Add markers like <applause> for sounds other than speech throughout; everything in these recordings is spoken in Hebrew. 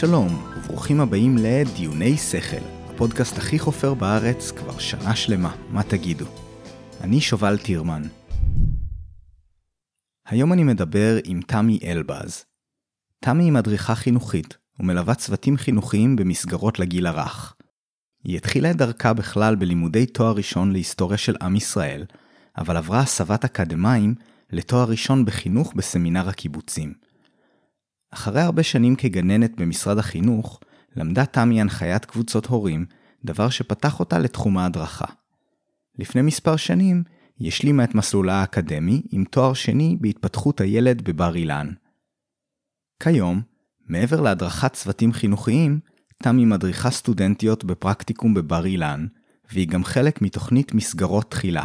שלום, וברוכים הבאים לדיוני שכל, הפודקאסט הכי חופר בארץ כבר שנה שלמה, מה תגידו? אני שובל טירמן. היום אני מדבר עם תמי אלבז. תמי היא מדריכה חינוכית, ומלווה צוותים חינוכיים במסגרות לגיל הרך. היא התחילה את דרכה בכלל בלימודי תואר ראשון להיסטוריה של עם ישראל, אבל עברה הסבת אקדמאים לתואר ראשון בחינוך בסמינר הקיבוצים. אחרי הרבה שנים כגננת במשרד החינוך, למדה תמי הנחיית קבוצות הורים, דבר שפתח אותה לתחום ההדרכה. לפני מספר שנים, היא השלימה את מסלולה האקדמי עם תואר שני בהתפתחות הילד בבר אילן. כיום, מעבר להדרכת צוותים חינוכיים, תמי מדריכה סטודנטיות בפרקטיקום בבר אילן, והיא גם חלק מתוכנית מסגרות תחילה,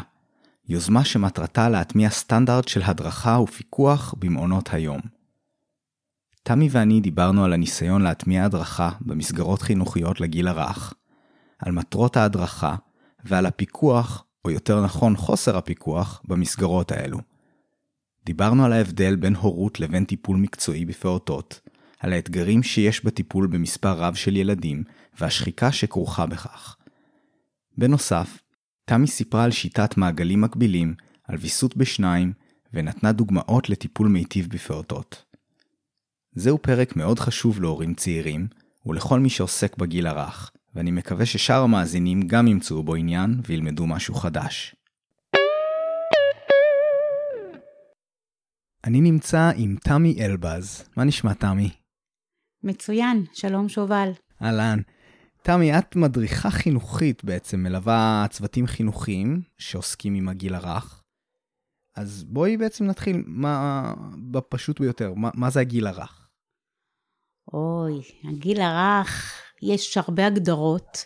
יוזמה שמטרתה להטמיע סטנדרט של הדרכה ופיקוח במעונות היום. תמי ואני דיברנו על הניסיון להטמיע הדרכה במסגרות חינוכיות לגיל הרך, על מטרות ההדרכה ועל הפיקוח, או יותר נכון חוסר הפיקוח, במסגרות האלו. דיברנו על ההבדל בין הורות לבין טיפול מקצועי בפעוטות, על האתגרים שיש בטיפול במספר רב של ילדים והשחיקה שכרוכה בכך. בנוסף, תמי סיפרה על שיטת מעגלים מקבילים, על ויסות בשניים, ונתנה דוגמאות לטיפול מיטיב בפעוטות. זהו פרק מאוד חשוב להורים צעירים, ולכל מי שעוסק בגיל הרך, ואני מקווה ששאר המאזינים גם ימצאו בו עניין וילמדו משהו חדש. אני נמצא עם תמי אלבז. מה נשמע, תמי? מצוין, שלום שובל. אהלן. תמי, את מדריכה חינוכית בעצם, מלווה צוותים חינוכיים שעוסקים עם הגיל הרך. אז בואי בעצם נתחיל מה, בפשוט ביותר, מה, מה זה הגיל הרך? אוי, הגיל הרך, יש הרבה הגדרות.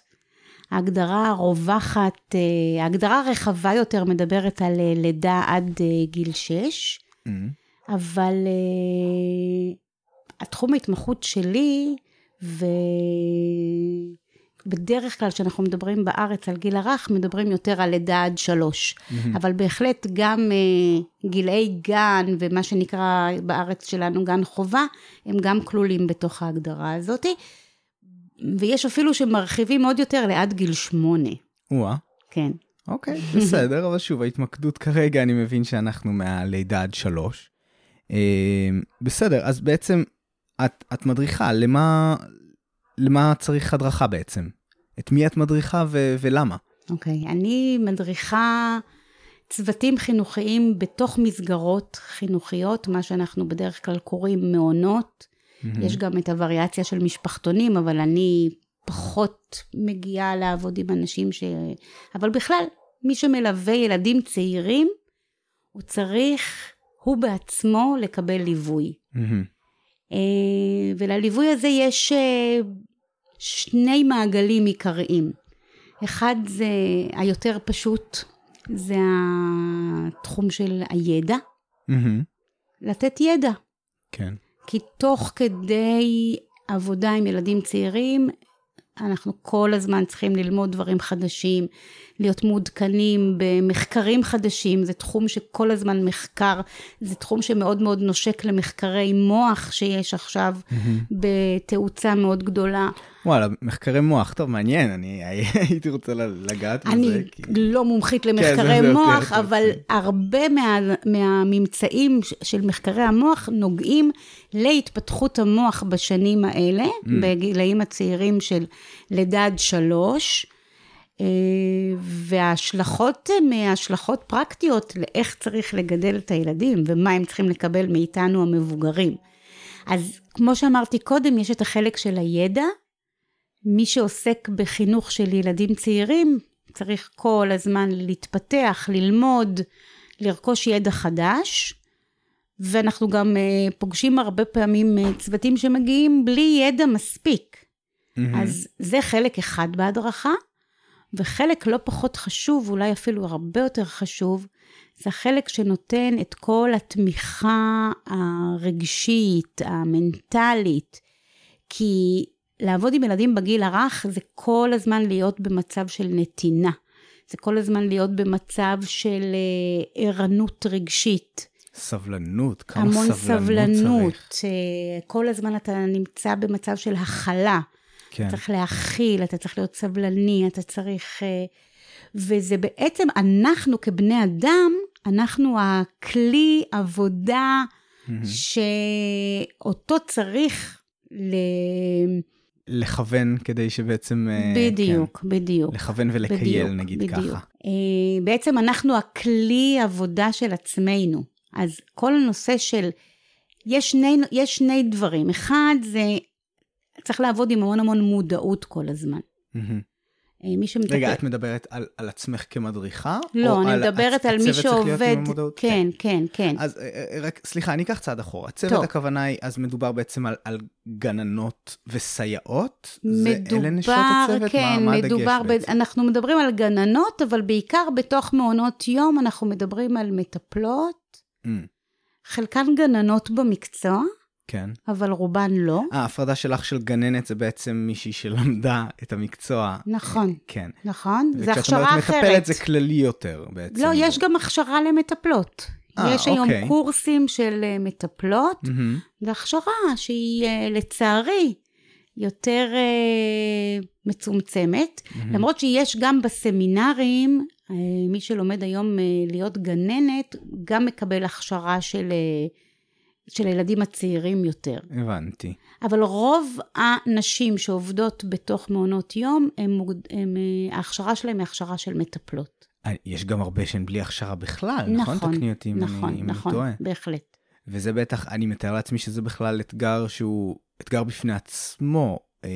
ההגדרה הרווחת, אה, ההגדרה הרחבה יותר מדברת על אה, לידה עד אה, גיל 6, mm-hmm. אבל התחום ההתמחות שלי, ובדרך כלל כשאנחנו מדברים בארץ על גיל הרך, מדברים יותר על לידה עד שלוש. Mm-hmm. אבל בהחלט גם uh, גילאי גן ומה שנקרא בארץ שלנו גן חובה, הם גם כלולים בתוך ההגדרה הזאת. ויש אפילו שמרחיבים עוד יותר לעד גיל שמונה. וואה. כן. אוקיי, <laughs> בסדר, אבל שוב, ההתמקדות כרגע, אני מבין שאנחנו מהלידה עד שלוש. Uh, בסדר, אז בעצם את, את מדריכה, למה, למה צריך הדרכה בעצם? את מי את מדריכה ו, ולמה? אוקיי, okay, אני מדריכה צוותים חינוכיים בתוך מסגרות חינוכיות, מה שאנחנו בדרך כלל קוראים מעונות. Mm-hmm. יש גם את הווריאציה של משפחתונים, אבל אני פחות מגיעה לעבוד עם אנשים ש... אבל בכלל, מי שמלווה ילדים צעירים, הוא צריך, הוא בעצמו, לקבל ליווי. Mm-hmm. ולליווי הזה יש אה, שני מעגלים עיקריים. אחד זה היותר פשוט, זה התחום של הידע. Mm-hmm. לתת ידע. כן. כי תוך כדי עבודה עם ילדים צעירים, אנחנו כל הזמן צריכים ללמוד דברים חדשים, להיות מעודכנים במחקרים חדשים, זה תחום שכל הזמן מחקר, זה תחום שמאוד מאוד נושק למחקרי מוח שיש עכשיו mm-hmm. בתאוצה מאוד גדולה. וואלה, מחקרי מוח, טוב, מעניין, אני <laughs> הייתי רוצה לגעת בזה. אני כי... לא מומחית כן, למחקרי כן, מוח, יותר, אבל יותר. הרבה מה, מהממצאים של מחקרי המוח נוגעים להתפתחות המוח בשנים האלה, mm. בגילאים הצעירים של לידה עד שלוש. אה, וההשלכות הן השלכות פרקטיות לאיך צריך לגדל את הילדים ומה הם צריכים לקבל מאיתנו המבוגרים. אז כמו שאמרתי קודם, יש את החלק של הידע. מי שעוסק בחינוך של ילדים צעירים צריך כל הזמן להתפתח, ללמוד, לרכוש ידע חדש. ואנחנו גם אה, פוגשים הרבה פעמים אה, צוותים שמגיעים בלי ידע מספיק. Mm-hmm. אז זה חלק אחד בהדרכה. וחלק לא פחות חשוב, אולי אפילו הרבה יותר חשוב, זה החלק שנותן את כל התמיכה הרגשית, המנטלית, כי לעבוד עם ילדים בגיל הרך זה כל הזמן להיות במצב של נתינה. זה כל הזמן להיות במצב של אה, ערנות רגשית. סבלנות, כמה המון סבלנות, סבלנות. צריך. אה, כל הזמן אתה נמצא במצב של הכלה. כן, אתה צריך להכיל, אתה צריך להיות סבלני, אתה צריך... אה, וזה בעצם, אנחנו כבני אדם, אנחנו הכלי עבודה מהמם. שאותו צריך ל... לכוון כדי שבעצם... אה, בדיוק, בדיוק. כן, לכוון ולקייל, בדיוק, נגיד בדיוק. ככה. אה, בעצם אנחנו הכלי עבודה של עצמנו. אז כל הנושא של, יש שני, יש שני דברים. אחד זה, צריך לעבוד עם המון המון מודעות כל הזמן. אה, מי שמטפל... רגע, את מדברת על, על עצמך כמדריכה? לא, אני על מדברת על מי שעובד... המודעות? כן, כן, כן. אז אה, אה, רק, סליחה, אני אקח צעד אחורה. הצוות, טוב. הכוונה היא, אז מדובר בעצם על, על גננות וסייעות? זה- אלה נשות מדובר, הצוות? כן, מה, מה הדגש מדובר, ב... בעצם? אנחנו מדברים על גננות, אבל בעיקר בתוך מעונות יום אנחנו מדברים על מטפלות, Mm, חלקן גננות במקצוע, כן. אבל רובן לא. אה, ההפרדה שלך של גננת זה בעצם מישהי שלמדה את המקצוע. נכון, כן. נכון, זה וכשאת הכשרה אומרת אחרת. מטפלת זה כללי יותר בעצם. לא, יש גם הכשרה למטפלות. אה, יש היום אוקיי. קורסים של אה, מטפלות, מהמם. והכשרה שהיא אה, לצערי יותר אה, מצומצמת, מהמם. למרות שיש גם בסמינרים, מי שלומד היום להיות גננת, גם מקבל הכשרה של, אה, של הילדים הצעירים יותר. הבנתי. אבל רוב הנשים שעובדות בתוך מעונות יום, הם, מוגד- הם, אה, ההכשרה שלהם היא הכשרה של מטפלות. אה, יש גם הרבה שהן בלי הכשרה בכלל, נכון? נכון, תקני אותי אם נכון, אני אם נכון, אני טועה. בהחלט. וזה בטח, אני מתאר לעצמי שזה בכלל אתגר שהוא אתגר בפני עצמו, אה,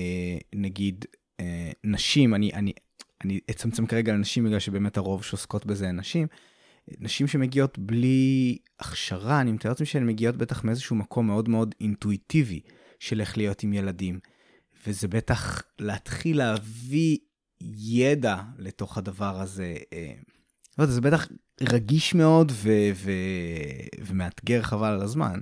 נגיד אה, נשים, אני, אני, אני אצמצם כרגע לנשים בגלל שבאמת הרוב שעוסקות בזה הן נשים, נשים שמגיעות בלי הכשרה, אני מתאר לעצמי שהן מגיעות בטח מאיזשהו מקום מאוד מאוד אינטואיטיבי של איך להיות עם ילדים. וזה בטח להתחיל להביא ידע לתוך הדבר הזה. אה, לא יודע, זה בטח רגיש מאוד ו- ו- ומאתגר חבל על הזמן.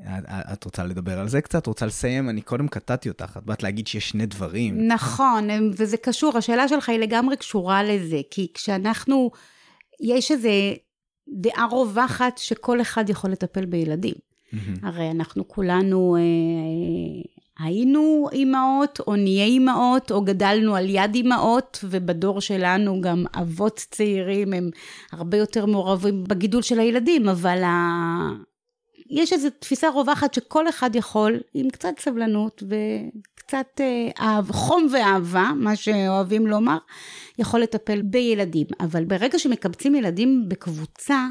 את, את רוצה לדבר על זה קצת? רוצה לסיים? אני קודם קטעתי אותך, את באת להגיד שיש שני דברים. נכון, וזה קשור, השאלה שלך היא לגמרי קשורה לזה, כי כשאנחנו, יש איזו דעה רווחת שכל אחד יכול לטפל בילדים. הרי אנחנו כולנו אה, היינו אימהות, או נהיה אימהות, או גדלנו על יד אימהות, ובדור שלנו גם אבות צעירים הם הרבה יותר מעורבים בגידול של הילדים, אבל ה... יש איזו תפיסה רווחת שכל אחד יכול, עם קצת סבלנות וקצת אה, חום ואהבה, מה שאוהבים לומר, יכול לטפל בילדים. אבל ברגע שמקבצים ילדים בקבוצה,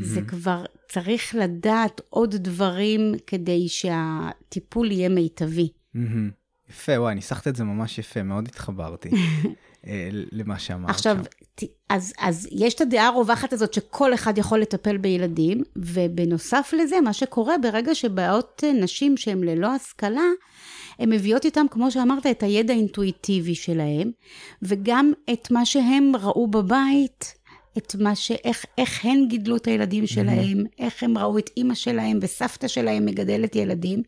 זה מהמם. כבר צריך לדעת עוד דברים כדי שהטיפול יהיה מיטבי. מהמם. יפה, וואי, ניסחת את זה ממש יפה, מאוד התחברתי <laughs> למה שאמרת עכשיו, שם. אז, אז יש את הדעה הרווחת הזאת שכל אחד יכול לטפל בילדים, ובנוסף לזה, מה שקורה ברגע שבאות נשים שהן ללא השכלה, הן מביאות איתן, כמו שאמרת, את הידע האינטואיטיבי שלהן, וגם את מה שהם ראו בבית, את מה ש... איך, איך הן גידלו את הילדים שלהם, איך הם ראו את אימא שלהם וסבתא שלהם מגדלת ילדים.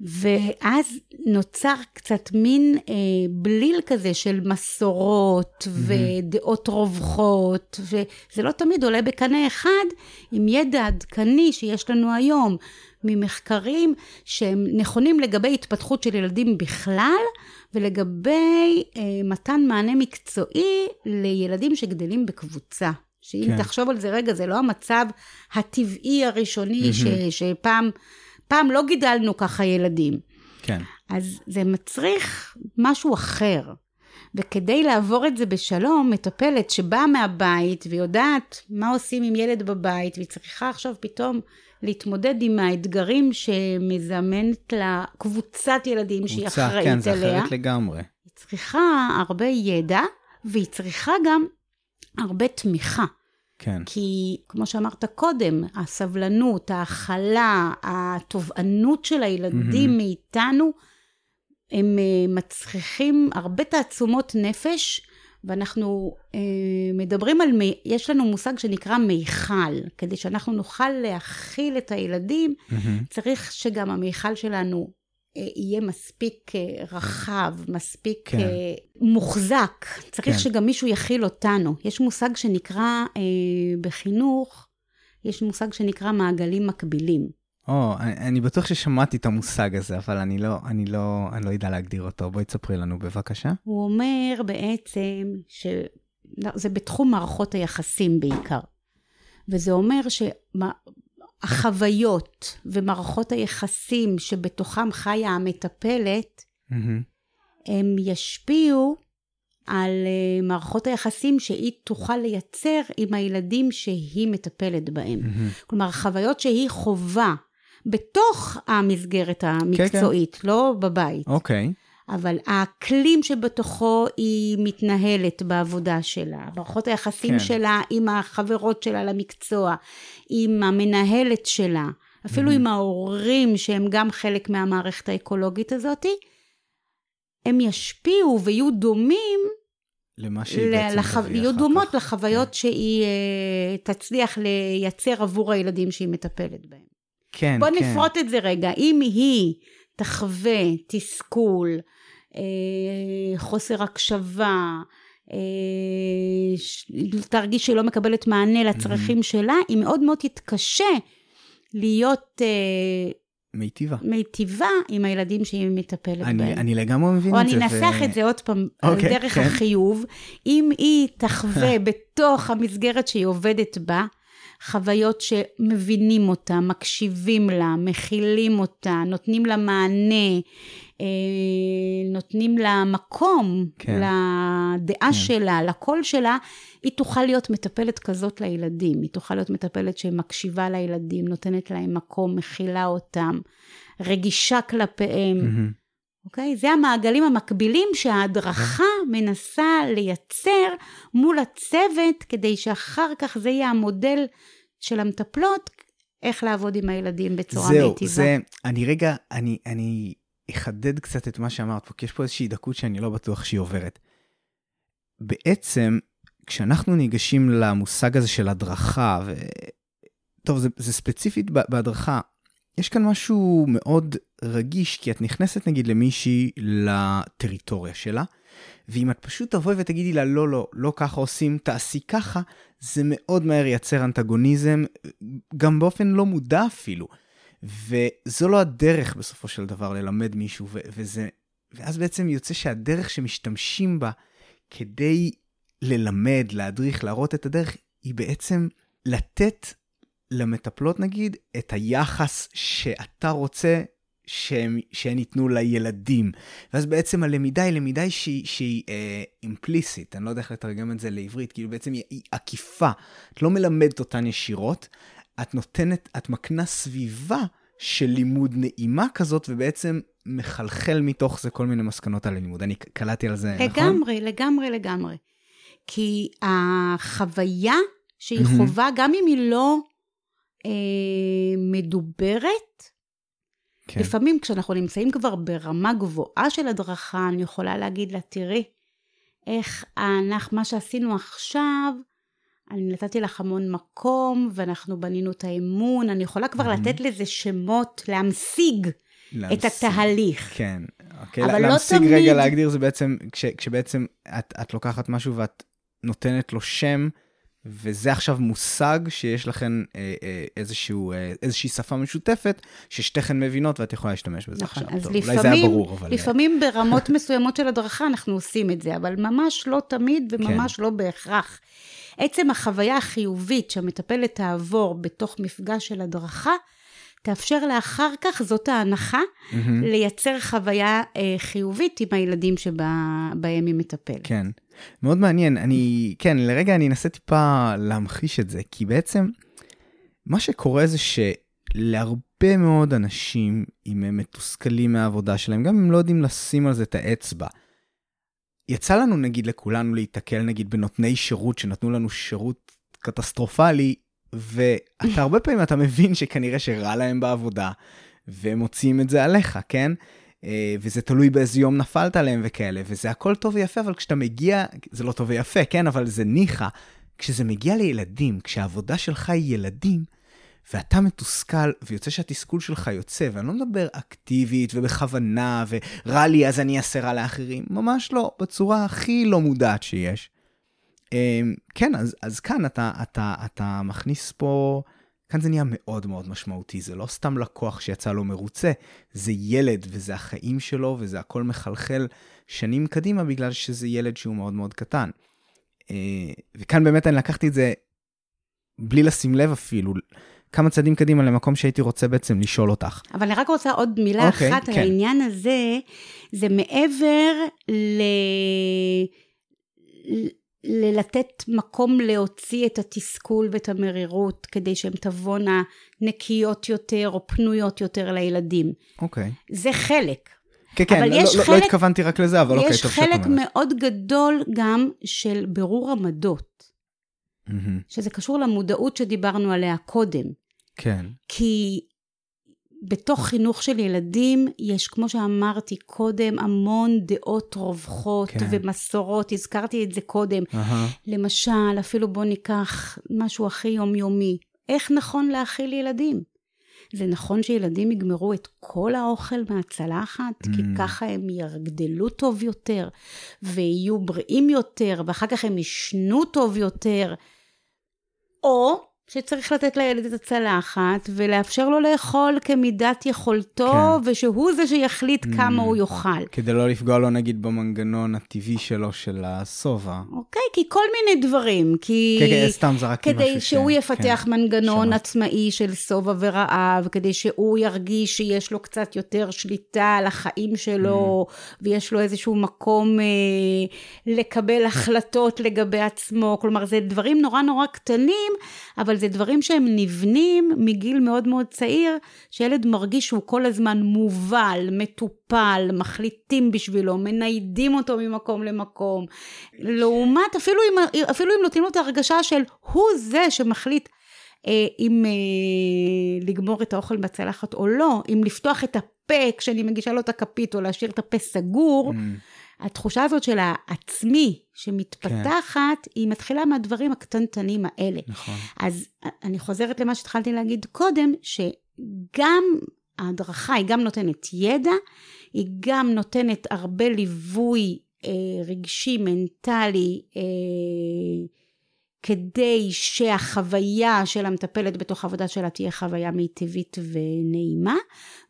ואז נוצר קצת מין אה, בליל כזה של מסורות ודעות רווחות, וזה לא תמיד עולה בקנה אחד עם ידע עדכני שיש לנו היום ממחקרים שהם נכונים לגבי התפתחות של ילדים בכלל, ולגבי אה, מתן מענה מקצועי לילדים שגדלים בקבוצה. שאם כן. תחשוב על זה רגע, זה לא המצב הטבעי הראשוני ש, שפעם פעם לא גידלנו ככה ילדים. כן. אז זה מצריך משהו אחר. וכדי לעבור את זה בשלום, מטפלת שבאה מהבית ויודעת מה עושים עם ילד בבית, והיא צריכה עכשיו פתאום להתמודד עם האתגרים שמזמנת לה קבוצת ילדים שהיא קבוצה, אחראית כן, זה אליה. אחרת לגמרי. היא צריכה הרבה ידע, והיא צריכה גם הרבה תמיכה. כן. כי כמו שאמרת קודם, הסבלנות, ההכלה, התובענות של הילדים מהמם. מאיתנו, הם אה, מצריכים הרבה תעצומות נפש, ואנחנו אה, מדברים על, יש לנו מושג שנקרא מיכל, כדי שאנחנו נוכל להכיל את הילדים, מהמם. צריך שגם המיכל שלנו יהיה מספיק אה, רחב, מספיק כן. כן. מוחזק. צריך כן. שגם מישהו יכיל אותנו. יש מושג שנקרא אה, בחינוך, יש מושג שנקרא מעגלים מקבילים. או, אני, אני בטוח ששמעתי את המושג הזה, אבל אני לא, אני לא, אני לא יודע להגדיר אותו. בואי תספרי לנו בבקשה. הוא אומר בעצם שזה בתחום מערכות היחסים בעיקר. וזה אומר שהחוויות ומערכות היחסים שבתוכם חיה המטפלת, mm-hmm. הם ישפיעו על אה, מערכות היחסים שהיא תוכל לייצר עם הילדים שהיא מטפלת בהם. Mm-hmm. כלומר, חוויות שהיא חווה בתוך המסגרת המקצועית, כן, כן. לא בבית. אוקיי. אבל האקלים שבתוכו היא מתנהלת בעבודה שלה, מערכות היחסים כן. שלה עם החברות שלה למקצוע, עם המנהלת שלה, אפילו mm-hmm. עם ההורים שהם גם חלק מהמערכת האקולוגית הזאת, הם ישפיעו ויהיו דומים למה שהיא בעצם לח... יהיו דומות לחוויות כן. שהיא uh, תצליח לייצר עבור הילדים שהיא מטפלת בהם. כן, בוא כן. בוא נפרוט את זה רגע. אם היא תחווה תסכול, אה, חוסר הקשבה, אה, תרגיש שהיא לא מקבלת מענה לצרכים mm-hmm. שלה, היא מאוד מאוד תתקשה להיות... אה, מיטיבה. מיטיבה עם הילדים שהיא מטפלת אני, בהם. אני לגמרי מבין את זה. או אני אנסח ו... את זה עוד פעם, okay, על אוקיי, דרך כן. החיוב. אם היא תחווה <laughs> בתוך המסגרת שהיא עובדת בה, חוויות שמבינים אותה, מקשיבים לה, מכילים אותה, נותנים לה מענה, אה, נותנים לה מקום כן. לדעה כן. שלה, לקול שלה, היא תוכל להיות מטפלת כזאת לילדים. היא תוכל להיות מטפלת שמקשיבה לילדים, נותנת להם מקום, מכילה אותם, רגישה כלפיהם. Mm-hmm. אוקיי? זה המעגלים המקבילים שההדרכה מנסה לייצר מול הצוות, כדי שאחר כך זה יהיה המודל של המטפלות, איך לעבוד עם הילדים בצורה זהו, מיטיבה. זהו, זה, אני רגע, אני, אני אחדד קצת את מה שאמרת פה, כי יש פה איזושהי דקות שאני לא בטוח שהיא עוברת. בעצם, כשאנחנו ניגשים למושג הזה של הדרכה, ו... טוב, זה, זה ספציפית בהדרכה, יש כאן משהו מאוד רגיש, כי את נכנסת נגיד למישהי לטריטוריה שלה, ואם את פשוט תבואי ותגידי לה, לא, לא, לא ככה עושים, תעשי ככה, זה מאוד מהר ייצר אנטגוניזם, גם באופן לא מודע אפילו. וזו לא הדרך בסופו של דבר ללמד מישהו, ו- וזה, ואז בעצם יוצא שהדרך שמשתמשים בה כדי ללמד, להדריך, להראות את הדרך, היא בעצם לתת למטפלות נגיד את היחס שאתה רוצה שהם, שהן ייתנו לילדים. ואז בעצם הלמידה היא למידה שהיא, שהיא אימפליסית, אה, אני לא יודע איך לתרגם את זה לעברית, כאילו בעצם היא, היא עקיפה. את לא מלמדת אותן ישירות, את נותנת, את מקנה סביבה של לימוד נעימה כזאת, ובעצם מחלחל מתוך זה כל מיני מסקנות על הלימוד. אני קלטתי על זה, לגמרי, נכון? לגמרי, לגמרי, לגמרי. כי החוויה שהיא חובה, גם אם היא לא אה, מדוברת, כן. לפעמים כשאנחנו נמצאים כבר ברמה גבוהה של הדרכה, אני יכולה להגיד לה, תראי, איך אנחנו, מה שעשינו עכשיו, אני נתתי לך המון מקום, ואנחנו בנינו את האמון, אני יכולה כבר mm-hmm. לתת לזה שמות, להמשיג להמשיג, את התהליך. כן, אוקיי, אבל לא להמשיג תמיד... רגע להגדיר זה בעצם, כש, כשבעצם את, את לוקחת משהו ואת נותנת לו שם, וזה עכשיו מושג שיש לכן אה, אה, איזשהו, אה, איזושהי שפה משותפת, ששתיכן מבינות ואת יכולה להשתמש בזה נכון, עכשיו. טוב, לפעמים, אולי זה היה ברור, אבל... לפעמים ברמות <laughs> מסוימות של הדרכה אנחנו עושים את זה, אבל ממש לא תמיד וממש כן. לא בהכרח. עצם החוויה החיובית שהמטפלת תעבור בתוך מפגש של הדרכה, תאפשר לה אחר כך, זאת ההנחה, mm-hmm. לייצר חוויה אה, חיובית עם הילדים שבהם היא מטפלת. כן. מאוד מעניין. אני, כן, לרגע אני אנסה טיפה להמחיש את זה, כי בעצם מה שקורה זה שלהרבה מאוד אנשים, אם הם מתוסכלים מהעבודה שלהם, גם אם הם לא יודעים לשים על זה את האצבע, יצא לנו נגיד לכולנו להיתקל נגיד בנותני שירות שנתנו לנו שירות קטסטרופלי, ואתה הרבה פעמים אתה מבין שכנראה שרע להם בעבודה, והם מוציאים את זה עליך, כן? אה, וזה תלוי באיזה יום נפלת עליהם וכאלה, וזה הכל טוב ויפה, אבל כשאתה מגיע, זה לא טוב ויפה, כן, אבל זה ניחא. כשזה מגיע לילדים, כשהעבודה שלך היא ילדים, ואתה מתוסכל, ויוצא שהתסכול שלך יוצא, ואני לא מדבר אקטיבית ובכוונה, ורע לי אז אני אעשה רע לאחרים, ממש לא, בצורה הכי לא מודעת שיש. אה, כן, אז, אז כאן אתה, אתה, אתה מכניס פה כאן זה נהיה מאוד מאוד משמעותי, זה לא סתם לקוח שיצא לו מרוצה, זה ילד וזה החיים שלו וזה הכל מחלחל שנים קדימה בגלל שזה ילד שהוא מאוד מאוד קטן. אה, וכאן באמת אני לקחתי את זה בלי לשים לב אפילו, כמה צעדים קדימה למקום שהייתי רוצה בעצם לשאול אותך. אבל אני רק רוצה עוד מילה okay, אוקיי, אחת כן. על העניין הזה, זה מעבר ל... ללתת מקום להוציא את התסכול ואת המרירות, כדי שהן תבואנה נקיות יותר או פנויות יותר לילדים. אוקיי. Okay. זה חלק. כן, כן, לא, לא, חלק, לא התכוונתי רק לזה, אבל אוקיי, טוב שאת אומרת. יש חלק מאוד גדול גם של בירור עמדות, mm-hmm. שזה קשור למודעות שדיברנו עליה קודם. כן. כי בתוך חינוך של ילדים יש, כמו שאמרתי קודם, המון דעות רווחות כן. ומסורות, הזכרתי את זה קודם. Uh-huh. למשל, אפילו בואו ניקח משהו הכי יומיומי, איך נכון להאכיל ילדים? זה נכון שילדים יגמרו את כל האוכל מהצלחת, mm. כי ככה הם יגדלו טוב יותר, ויהיו בריאים יותר, ואחר כך הם ישנו טוב יותר. או שצריך לתת לילד את הצלחת ולאפשר לו לאכול כמידת יכולתו, כן. ושהוא זה שיחליט mm, כמה הוא יאכל. כדי לא לפגוע לו נגיד במנגנון הטבעי שלו של השובע. אוקיי, כי כל מיני דברים. כי... כן, כן, סתם זרקתי משהו. כדי שהוא יפתח כן, מנגנון שמה. עצמאי של שובע ורעב, כדי שהוא ירגיש שיש לו קצת יותר שליטה על החיים שלו, mm. ויש לו איזשהו מקום אה, לקבל החלטות לגבי עצמו. כלומר, זה דברים נורא נורא קטנים, אבל זה דברים שהם נבנים מגיל מאוד מאוד צעיר, שילד מרגיש שהוא כל הזמן מובל, מטופל, מחליטים בשבילו, מניידים אותו ממקום למקום. לעומת, אפילו אם, אפילו אם נותנים לו את ההרגשה של הוא זה שמחליט אה, אם אה, לגמור את האוכל בצלחת או לא, אם לפתוח את הפה כשאני מגישה לו את הכפית או להשאיר את הפה סגור. Mm. התחושה הזאת של העצמי שמתפתחת, כן. היא מתחילה מהדברים הקטנטנים האלה. נכון. אז אני חוזרת למה שהתחלתי להגיד קודם, שגם ההדרכה היא גם נותנת ידע, היא גם נותנת הרבה ליווי אה, רגשי, מנטלי, אה, כדי שהחוויה של המטפלת בתוך העבודה שלה תהיה חוויה מיטבית ונעימה,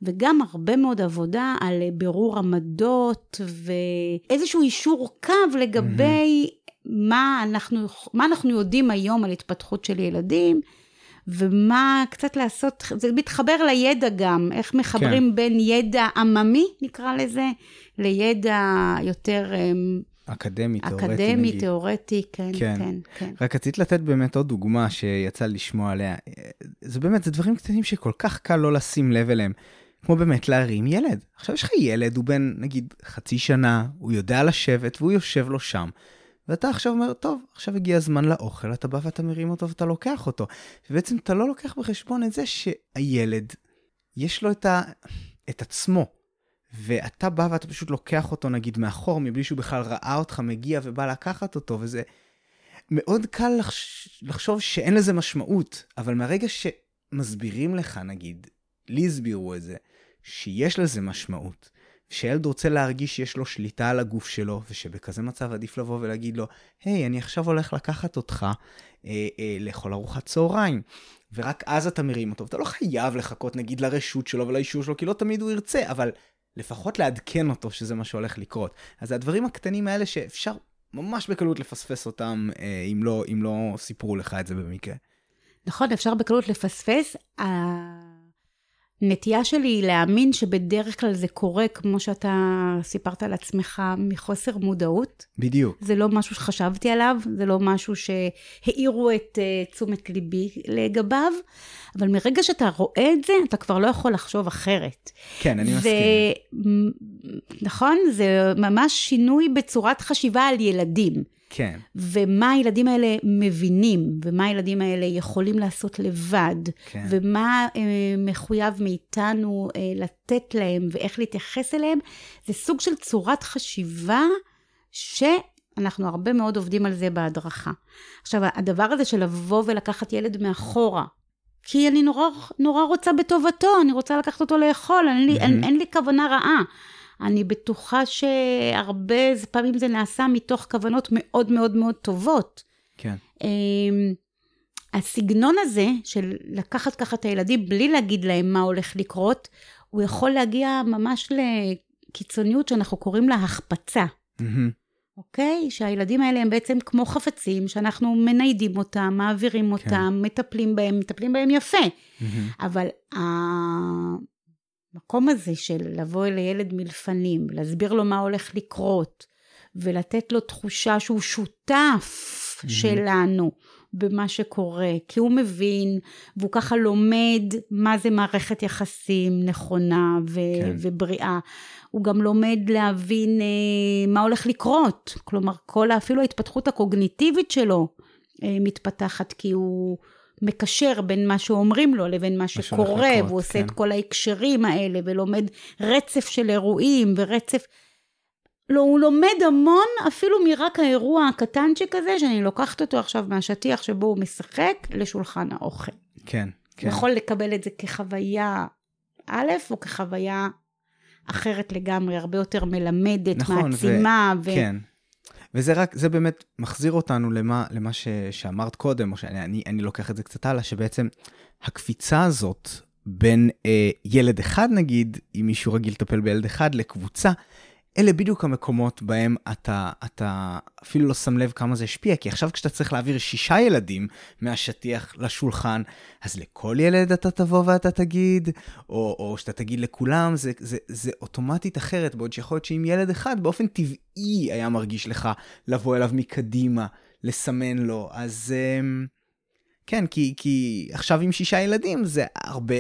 וגם הרבה מאוד עבודה על בירור עמדות ואיזשהו אישור קו לגבי mm-hmm. מה, אנחנו, מה אנחנו יודעים היום על התפתחות של ילדים. ומה קצת לעשות, זה מתחבר לידע גם, איך מחברים כן. בין ידע עממי, נקרא לזה, לידע יותר אמ, אקדמי, תיאורטי. אקדמי, תיאורטי, כן, כן, כן, כן. רק רצית לתת באמת עוד דוגמה שיצא לשמוע עליה. זה באמת, זה דברים קטנים שכל כך קל לא לשים לב אליהם. כמו באמת להרים ילד. עכשיו יש לך ילד, הוא בן נגיד חצי שנה, הוא יודע לשבת והוא יושב לו שם. ואתה עכשיו אומר, טוב, עכשיו הגיע הזמן לאוכל, אתה בא ואתה מרים אותו ואתה לוקח אותו. ובעצם אתה לא לוקח בחשבון את זה שהילד, יש לו את, ה... את עצמו. ואתה בא ואתה פשוט לוקח אותו נגיד מאחור, מבלי שהוא בכלל ראה אותך מגיע ובא לקחת אותו, וזה מאוד קל לחש... לחשוב שאין לזה משמעות, אבל מהרגע שמסבירים לך, נגיד, לי הסבירו את זה, שיש לזה משמעות, שילד רוצה להרגיש שיש לו שליטה על הגוף שלו, ושבכזה מצב עדיף לבוא ולהגיד לו, היי, hey, אני עכשיו הולך לקחת אותך אה, אה, לאכול ארוחת צהריים. ורק אז אתה מרים אותו, ואתה לא חייב לחכות נגיד לרשות שלו ולאישור שלו, כי לא תמיד הוא ירצה, אבל לפחות לעדכן אותו שזה מה שהולך לקרות. אז הדברים הקטנים האלה שאפשר ממש בקלות לפספס אותם, אה, אם לא, אם לא סיפרו לך את זה במקרה. נכון, אפשר בקלות לפספס. הנטייה שלי היא להאמין שבדרך כלל זה קורה, כמו שאתה סיפרת על עצמך, מחוסר מודעות. בדיוק. זה לא משהו שחשבתי עליו, זה לא משהו שהאירו את uh, תשומת ליבי לגביו, אבל מרגע שאתה רואה את זה, אתה כבר לא יכול לחשוב אחרת. כן, אני מסכים. נכון? זה ממש שינוי בצורת חשיבה על ילדים. כן. ומה הילדים האלה מבינים, ומה הילדים האלה יכולים לעשות לבד, כן. ומה אה, מחויב מאיתנו אה, לתת להם ואיך להתייחס אליהם, זה סוג של צורת חשיבה שאנחנו הרבה מאוד עובדים על זה בהדרכה. עכשיו, הדבר הזה של לבוא ולקחת ילד מאחורה, כי אני נורא, נורא רוצה בטובתו, אני רוצה לקחת אותו לאכול, אין לי, mm-hmm. אין, אין לי כוונה רעה. אני בטוחה שהרבה פעמים זה נעשה מתוך כוונות מאוד מאוד מאוד טובות. כן. אמ, הסגנון הזה של לקחת ככה את הילדים בלי להגיד להם מה הולך לקרות, הוא יכול להגיע ממש לקיצוניות שאנחנו קוראים לה החפצה. אוקיי? Okay? שהילדים האלה הם בעצם כמו חפצים, שאנחנו מניידים אותם, מעבירים כן. אותם, כן. מטפלים בהם, מטפלים בהם יפה. Mm-hmm. אבל המקום הזה של לבוא אל הילד מלפנים, להסביר לו מה הולך לקרות, ולתת לו תחושה שהוא שותף mm-hmm. שלנו, במה שקורה, כי הוא מבין, והוא ככה לומד מה זה מערכת יחסים נכונה ו- כן. ובריאה. הוא גם לומד להבין אה, מה הולך לקרות, כלומר, כל, אפילו ההתפתחות הקוגניטיבית שלו אה, מתפתחת, כי הוא... מקשר בין מה שאומרים לו לבין מה שקורה, והוא עושה כן. את כל ההקשרים האלה, ולומד רצף של אירועים ורצף... לא, הוא לומד המון אפילו מרק האירוע הקטנצ'יק הזה, שאני לוקחת אותו עכשיו מהשטיח שבו הוא משחק לשולחן האוכל. כן, כן. יכול לקבל את זה כחוויה א', או כחוויה אחרת לגמרי, הרבה יותר מלמדת, נכון, מעצימה. ו... ו... כן. וזה רק, זה באמת מחזיר אותנו למה, למה ש, שאמרת קודם, או שאני אני, אני לוקח את זה קצת הלאה, שבעצם הקפיצה הזאת בין אה, ילד אחד נגיד, אם מישהו רגיל לטפל בילד אחד, לקבוצה, אלה בדיוק המקומות בהם אתה, אתה אפילו לא שם לב כמה זה השפיע, כי עכשיו כשאתה צריך להעביר שישה ילדים מהשטיח לשולחן, אז לכל ילד אתה תבוא ואתה תגיד, או, או שאתה תגיד לכולם, זה, זה, זה אוטומטית אחרת, בעוד שיכול להיות שאם ילד אחד באופן טבעי היה מרגיש לך לבוא אליו מקדימה, לסמן לו, אז אמ, כן, כי, כי עכשיו עם שישה ילדים זה הרבה,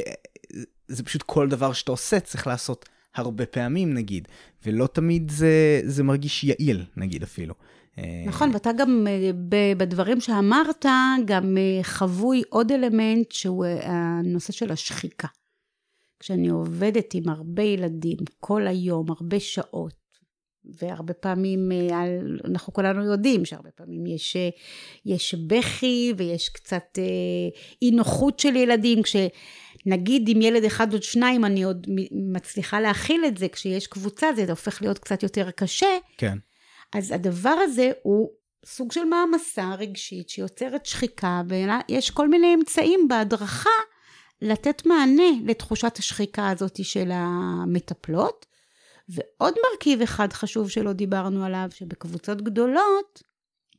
זה פשוט כל דבר שאתה עושה צריך לעשות. הרבה פעמים נגיד, ולא תמיד זה, זה מרגיש יעיל נגיד אפילו. נכון, ואתה גם אה, בדברים שאמרת, גם אה, חבוי עוד אלמנט שהוא אה, הנושא של השחיקה. כשאני עובדת עם הרבה ילדים כל היום, הרבה שעות, והרבה פעמים, אנחנו כולנו יודעים שהרבה פעמים יש, יש בכי ויש קצת אי נוחות של ילדים, כש... נגיד עם ילד אחד או שניים אני עוד מצליחה להכיל את זה, כשיש קבוצה זה הופך להיות קצת יותר קשה. כן. אז הדבר הזה הוא סוג של מעמסה רגשית שיוצרת שחיקה, ויש כל מיני אמצעים בהדרכה לתת מענה לתחושת השחיקה הזאת של המטפלות. ועוד מרכיב אחד חשוב שלא דיברנו עליו, שבקבוצות גדולות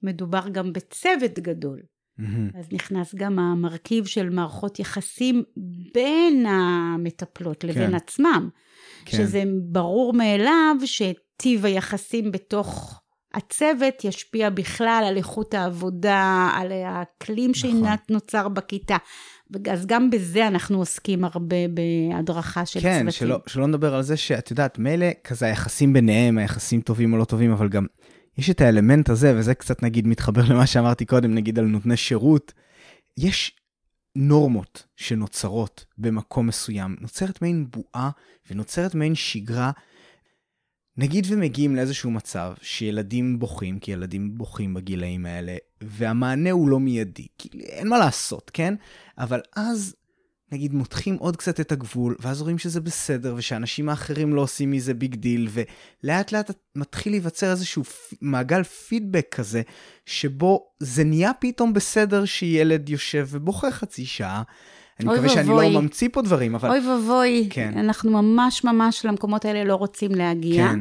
מדובר גם בצוות גדול. Mm-hmm. אז נכנס גם המרכיב של מערכות יחסים בין המטפלות לבין כן. עצמם. כן. שזה ברור מאליו שטיב היחסים בתוך הצוות ישפיע בכלל על איכות העבודה, על האקלים נכון. שנוצר בכיתה. אז גם בזה אנחנו עוסקים הרבה בהדרכה של כן, צוותים. כן, שלא, שלא נדבר על זה שאת יודעת, מילא כזה היחסים ביניהם, היחסים טובים או לא טובים, אבל גם יש את האלמנט הזה, וזה קצת נגיד מתחבר למה שאמרתי קודם, נגיד על נותני שירות, יש נורמות שנוצרות במקום מסוים, נוצרת מעין בועה ונוצרת מעין שגרה. נגיד ומגיעים לאיזשהו מצב שילדים בוכים, כי ילדים בוכים בגילאים האלה, והמענה הוא לא מיידי, כי אין מה לעשות, כן? אבל אז נגיד מותחים עוד קצת את הגבול, ואז רואים שזה בסדר, ושאנשים האחרים לא עושים מזה big deal, ולאט לאט מתחיל להיווצר איזשהו מעגל פידבק כזה, שבו זה נהיה פתאום בסדר שילד יושב ובוכה חצי שעה. אני מקווה שאני לא ממציא פה דברים, אבל... אוי ואבוי, כן. אנחנו ממש ממש למקומות האלה לא רוצים להגיע. כן.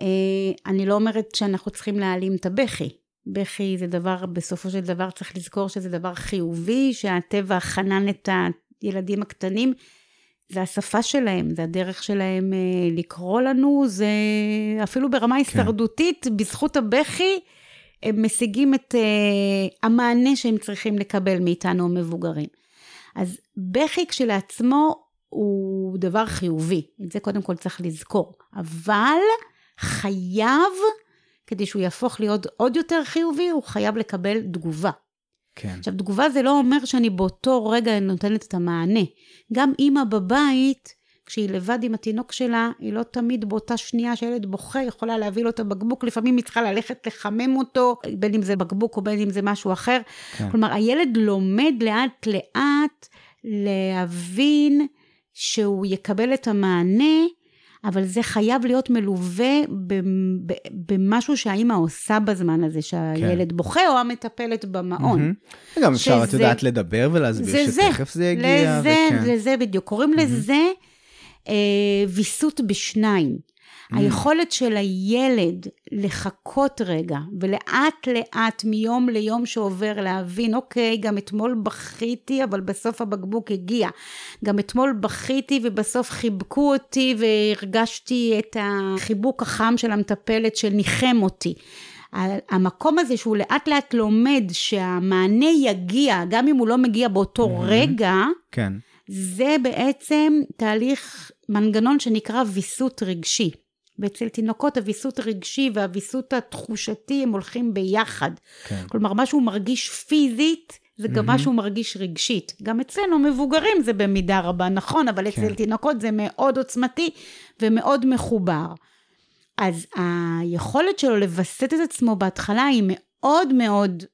אה, אני לא אומרת שאנחנו צריכים להעלים את הבכי. בכי זה דבר, בסופו של דבר צריך לזכור שזה דבר חיובי, שהטבע חנן את הילדים הקטנים, זה השפה שלהם, זה הדרך שלהם אה, לקרוא לנו, זה אפילו ברמה כן. הישרדותית, בזכות הבכי, הם משיגים את uh, המענה שהם צריכים לקבל מאיתנו המבוגרים. אז בכי כשלעצמו הוא דבר חיובי, את זה קודם כל צריך לזכור, אבל חייב, כדי שהוא יהפוך להיות עוד יותר חיובי, הוא חייב לקבל תגובה. כן. עכשיו, תגובה זה לא אומר שאני באותו רגע נותנת את המענה. גם אימא בבית, כשהיא לבד עם התינוק שלה, היא לא תמיד באותה שנייה שהילד בוכה, יכולה להביא לו את הבקבוק, לפעמים היא צריכה ללכת לחמם אותו, בין אם זה בקבוק או בין אם זה משהו אחר. כן. כלומר, הילד לומד לאט לאט להבין שהוא יקבל את המענה, אבל זה חייב להיות מלווה במשהו שהאימא עושה בזמן הזה, שהילד כן. בוכה, או המטפלת במעון. Mm-hmm. גם אפשר, את יודעת, לדבר ולהסביר זה שתכף זה, זה יגיע. לזה, וכן. לזה בדיוק. קוראים mm-hmm. לזה אה, ויסות בשניים. Mm. היכולת של הילד לחכות רגע, ולאט לאט מיום ליום שעובר להבין, אוקיי, גם אתמול בכיתי, אבל בסוף הבקבוק הגיע. גם אתמול בכיתי ובסוף חיבקו אותי והרגשתי את החיבוק החם של המטפלת שניחם אותי. המקום הזה שהוא לאט לאט לומד שהמענה יגיע, גם אם הוא לא מגיע באותו mm-hmm. רגע, כן. זה בעצם תהליך, מנגנון שנקרא ויסות רגשי. ואצל תינוקות הוויסות הרגשי והוויסות התחושתי הם הולכים ביחד. כן. כלומר, מה שהוא מרגיש פיזית, זה גם mm-hmm. מה שהוא מרגיש רגשית. גם אצלנו מבוגרים זה במידה רבה נכון, אבל אצל כן. תינוקות זה מאוד עוצמתי ומאוד מחובר. אז היכולת שלו לווסת את עצמו בהתחלה היא מאוד מאוד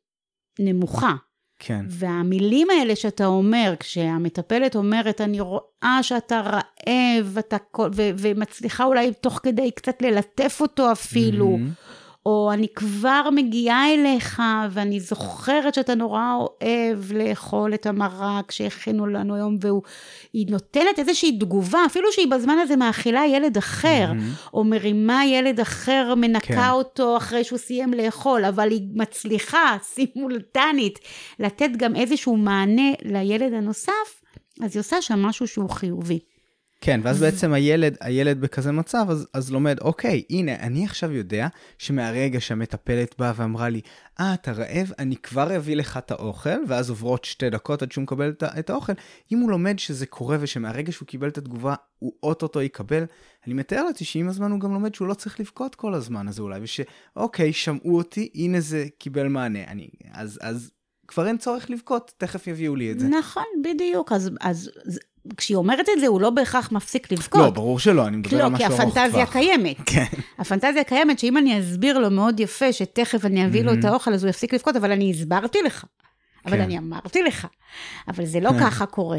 נמוכה. כן. והמילים האלה שאתה אומר, כשהמטפלת אומרת, אני רואה שאתה רעב, אתה, ו- ומצליחה אולי תוך כדי קצת ללטף אותו אפילו, mm-hmm. או אני כבר מגיעה אליך, ואני זוכרת שאתה נורא אוהב לאכול את המרק שהכינו לנו היום, והיא נותנת איזושהי תגובה, אפילו שהיא בזמן הזה מאכילה ילד אחר, mm-hmm. או מרימה ילד אחר, מנקה כן. אותו אחרי שהוא סיים לאכול, אבל היא מצליחה, סימולטנית, לתת גם איזשהו מענה לילד הנוסף, אז היא עושה שם משהו שהוא חיובי. כן, ואז בעצם הילד, הילד בכזה מצב, אז, אז לומד, אוקיי, הנה, אני עכשיו יודע שמהרגע שהמטפלת באה ואמרה לי, אה, אתה רעב? אני כבר אביא לך את האוכל, ואז עוברות שתי דקות עד שהוא מקבל את, את האוכל. אם הוא לומד שזה קורה ושמהרגע שהוא קיבל את התגובה, הוא אוטוטו יקבל, אני מתאר לעצמי שעם הזמן הוא גם לומד שהוא לא צריך לבכות כל הזמן הזה אולי, ושאוקיי, שמעו אותי, הנה זה קיבל מענה. אני, אז, אז כבר אין צורך לבכות, תכף יביאו לי את זה. נכון, בדיוק. אז, אז כשהיא אומרת את זה, הוא לא בהכרח מפסיק לבכות. לא, ברור שלא, אני מדבר לא, על משהו ארוך טווח. לא, כי הפנטזיה קיימת. <laughs> כן. הפנטזיה קיימת, שאם אני אסביר לו מאוד יפה, שתכף אני אביא לו את האוכל, אז הוא יפסיק לבכות, אבל אני הסברתי לך. אבל כן. אני אמרתי לך. אבל זה לא. <laughs> ככה קורה.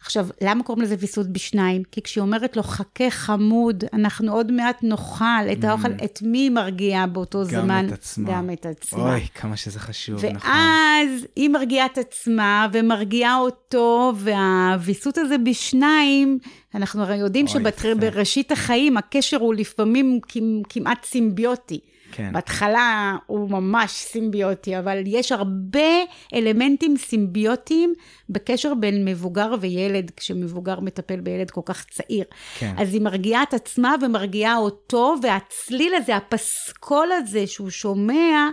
עכשיו, למה קוראים לזה ויסות בשניים? כי כשהיא אומרת לו, חכה חמוד, אנחנו עוד מעט נאכל את האוכל, mm. את מי היא מרגיעה באותו גם זמן? גם את עצמה. גם את עצמה. אוי, כמה שזה חשוב, ואז נכון. ואז היא מרגיעה את עצמה ומרגיעה אותו, והוויסות הזה בשניים, אנחנו הרי יודעים שבראשית החיים הקשר הוא לפעמים כמעט סימביוטי. כן. בהתחלה הוא ממש סימביוטי, אבל יש הרבה אלמנטים סימביוטיים בקשר בין מבוגר וילד, כשמבוגר מטפל בילד כל כך צעיר. כן. אז היא מרגיעה את עצמה ומרגיעה אותו, והצליל הזה, הפסקול הזה שהוא שומע,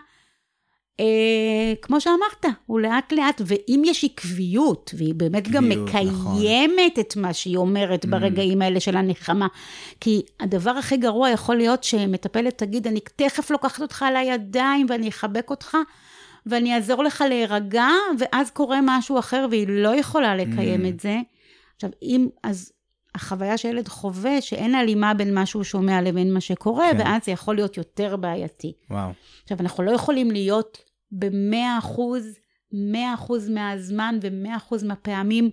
אה, כמו שאמרת, הוא לאט לאט, ואם יש עקביות, והיא באמת קביעות, גם מקיימת נכון. את מה שהיא אומרת mm. ברגעים האלה של הנחמה, כי הדבר הכי גרוע יכול להיות שמטפלת תגיד, אני תכף לוקחת אותך על הידיים ואני אחבק אותך, ואני אעזור לך להירגע, ואז קורה משהו אחר והיא לא יכולה לקיים mm. את זה. עכשיו, אם, אז החוויה שילד חווה, שאין הלימה בין מה שהוא שומע לבין מה שקורה, כן. ואז זה יכול להיות יותר בעייתי. וואו. עכשיו, אנחנו לא יכולים להיות ב-100 אחוז, 100 אחוז מהזמן ו-100 אחוז מהפעמים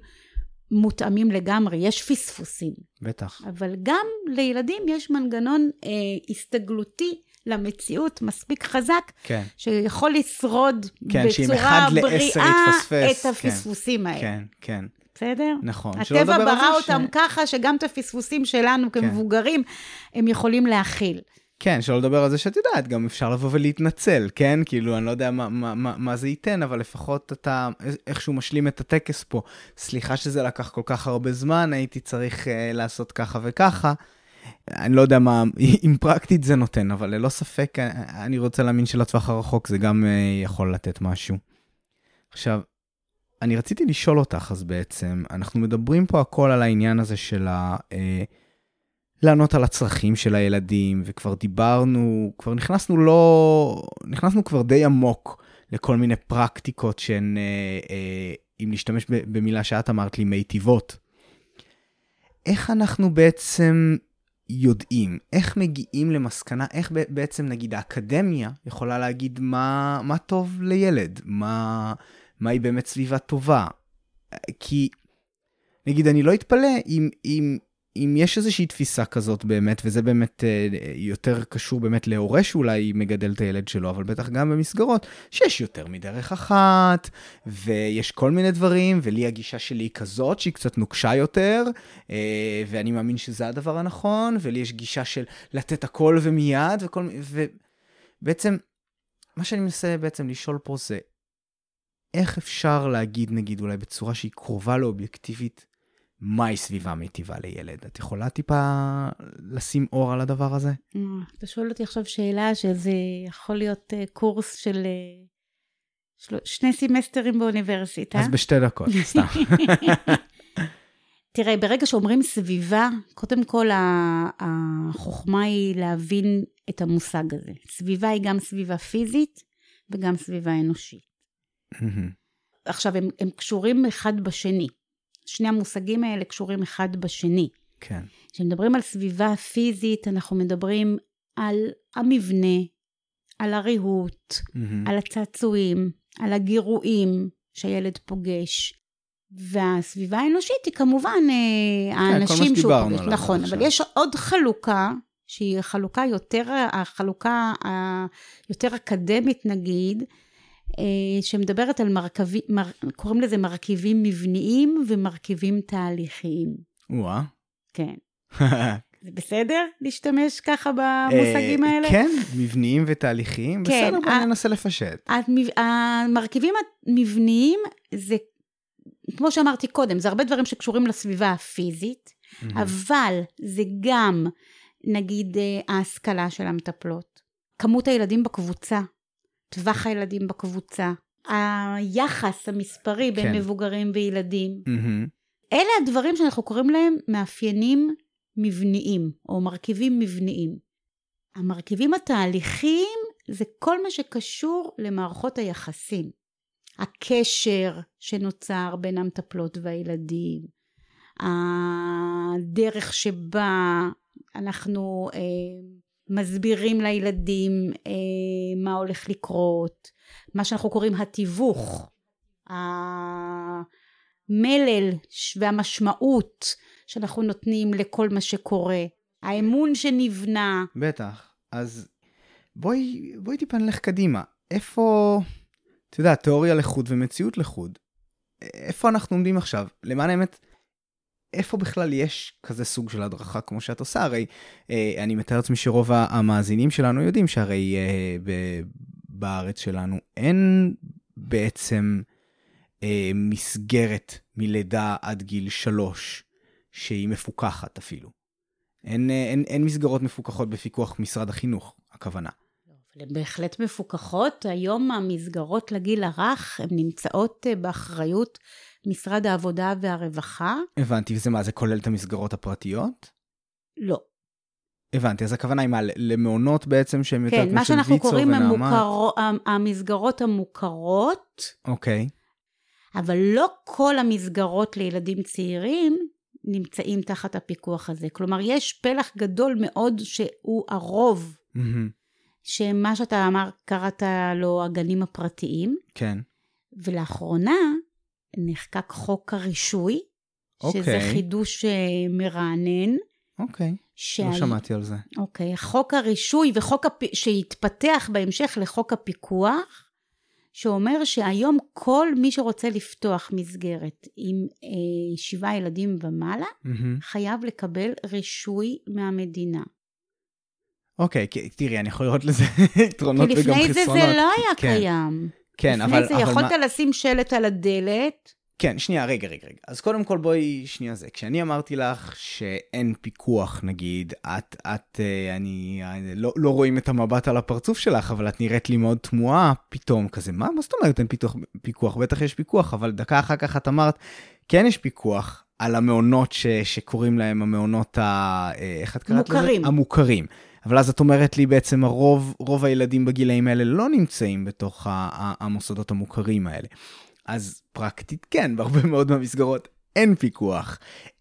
מותאמים לגמרי, יש פספוסים. בטח. אבל גם לילדים יש מנגנון אה, הסתגלותי למציאות מספיק חזק, כן. שיכול לשרוד כן, בצורה בריאה את. הפספוסים כן, האלה. כן, כן. בסדר? נכון. הטבע ברא אותם ש... ככה, שגם את הפספוסים שלנו כן. כמבוגרים, הם יכולים להכיל. כן, שלא לדבר על זה שאת יודעת, גם אפשר לבוא ולהתנצל, כן? כאילו, אני לא יודע מה, מה, מה, מה זה ייתן, אבל לפחות אתה איכשהו משלים את הטקס פה. סליחה שזה לקח כל כך הרבה זמן, הייתי צריך uh, לעשות ככה וככה. אני לא יודע מה, <laughs> אם פרקטית זה נותן, אבל ללא ספק, אה, אני רוצה להאמין שלטווח הרחוק זה גם uh, יכול לתת משהו. עכשיו, אני רציתי לשאול אותך, אז בעצם, אנחנו מדברים פה הכל על העניין הזה של ה... Uh, לענות על הצרכים של הילדים, וכבר דיברנו, כבר נכנסנו לא, נכנסנו כבר די עמוק לכל מיני פרקטיקות שהן, אה, אה, אם להשתמש במילה שאת אמרת לי, מיטיבות. איך אנחנו בעצם יודעים, איך מגיעים למסקנה, איך בעצם נגיד האקדמיה יכולה להגיד מה, מה טוב לילד, מה, מהי באמת סביבה טובה. כי נגיד אני לא אתפלא אם, אם אם יש איזושהי תפיסה כזאת באמת, וזה באמת אה, יותר קשור באמת להורה שאולי מגדל את הילד שלו, אבל בטח גם במסגרות, שיש יותר מדרך אחת, ויש כל מיני דברים, ולי הגישה שלי היא כזאת, שהיא קצת נוקשה יותר, אה, ואני מאמין שזה הדבר הנכון, ולי יש גישה של לתת הכל ומיד, וכל מיני, ובעצם, מה שאני מנסה בעצם לשאול פה זה, איך אפשר להגיד, נגיד, אולי בצורה שהיא קרובה לאובייקטיבית, מהי סביבה מיטיבה לילד? את יכולה טיפה לשים אור על הדבר הזה? אה, אתה שואל אותי עכשיו שאלה שזה יכול להיות אה, קורס אה, של... שני סמסטרים באוניברסיטה. אז בשתי דקות, <laughs> סתם. תראה, ברגע שאומרים סביבה, קודם כל החוכמה היא להבין את המושג הזה. סביבה היא גם סביבה פיזית וגם סביבה אנושית. עכשיו, הם, הם קשורים אחד בשני. שני המושגים האלה קשורים אחד בשני. כן. כשמדברים על סביבה פיזית, אנחנו מדברים על המבנה, על הריהוט, mm-hmm. על הצעצועים, על הגירויים שהילד פוגש. והסביבה האנושית היא כמובן כן, האנשים שהוא פוגש. נכון, אבל יש עוד חלוקה, שהיא חלוקה יותר, החלוקה היותר אקדמית נגיד, שמדברת על מרכבים, מר, קוראים לזה מרכיבים מבניים ומרכיבים תהליכיים. וואה. כן. <laughs> זה בסדר להשתמש ככה במושגים האלה? כן, מבניים ותהליכיים, כן, בסדר, בוא ננסה לפשט. המרכיבים המבניים זה, כמו שאמרתי קודם, זה הרבה דברים שקשורים לסביבה הפיזית, אבל זה גם, נגיד, אה, ההשכלה של המטפלות, כמות הילדים בקבוצה, טווח הילדים בקבוצה, היחס המספרי בין כן. מבוגרים וילדים. Mm-hmm. אלה הדברים שאנחנו קוראים להם מאפיינים מבניים, או מרכיבים מבניים. המרכיבים התהליכיים זה כל מה שקשור למערכות היחסים. הקשר שנוצר בין המטפלות והילדים, הדרך שבה אנחנו אה, מסבירים לילדים אה, מה הולך לקרות, מה שאנחנו קוראים התיווך, המלל והמשמעות שאנחנו נותנים לכל מה שקורה, האמון שנבנה. בטח. אז בואי, בואי טיפה נלך קדימה. איפה, את יודעת, תיאוריה לחוד ומציאות לחוד. איפה אנחנו עומדים עכשיו? למען האמת, איפה בכלל יש כזה סוג של הדרכה כמו שאת עושה? הרי אה, אני מתאר לעצמי שרוב המאזינים שלנו יודעים שהרי אה, בארץ שלנו אין בעצם אה, מסגרת מלידה עד גיל שלוש שהיא מפוקחת אפילו. אין, אה, אין, אין מסגרות מפוקחות בפיקוח משרד החינוך, הכוונה. הן בהחלט מפוקחות. היום המסגרות לגיל הרך, הן נמצאות אה, באחריות משרד העבודה והרווחה. הבנתי, וזה מה, זה כולל את המסגרות הפרטיות? לא. הבנתי, אז הכוונה היא מה, למעונות בעצם שהם יותר כן, כמו של ויצו ונעמת? כן, מה שאנחנו קוראים המוכר, המסגרות המוכרות. אוקיי. אבל לא כל המסגרות לילדים צעירים נמצאים תחת הפיקוח הזה. כלומר, יש פלח גדול מאוד שהוא הרוב, mm-hmm. שמה שאתה אמר, קראת לו הגנים הפרטיים. כן. ולאחרונה נחקק חוק הרישוי, אוקיי. שזה חידוש אה, מרענן. אוקיי, שה... לא שמעתי על זה. אוקיי, חוק הרישוי וחוק הפ... שהתפתח בהמשך לחוק הפיקוח, שאומר שהיום כל מי שרוצה לפתוח מסגרת עם אה, שבעה ילדים ומעלה, mm-hmm. חייב לקבל רישוי מהמדינה. אוקיי, תראי, אני יכול לראות לזה יתרונות וגם חסרונות. כי לפני זה זה לא היה כן. קיים. כן, אבל... לפני זה יכולת מה... לשים שלט על הדלת. כן, שנייה, רגע, רגע, רגע. אז קודם כל בואי, שנייה זה. כשאני אמרתי לך שאין פיקוח, נגיד, את, את, אה, אני, אני לא, לא רואים את המבט על הפרצוף שלך, אבל את נראית לי מאוד תמוהה פתאום, כזה, מה, מה זאת אומרת אין פיתוח, פיקוח? בטח יש פיקוח, אבל דקה אחר כך את אמרת, כן יש פיקוח על המעונות ש, שקוראים להם המעונות ה... אה, איך את קראת לזה? מוכרים. המוכרים. אבל אז את אומרת לי בעצם הרוב, רוב הילדים בגילאים האלה לא נמצאים בתוך המוסדות המוכרים האלה. אז פרקטית כן, בהרבה מאוד מהמסגרות אין פיקוח,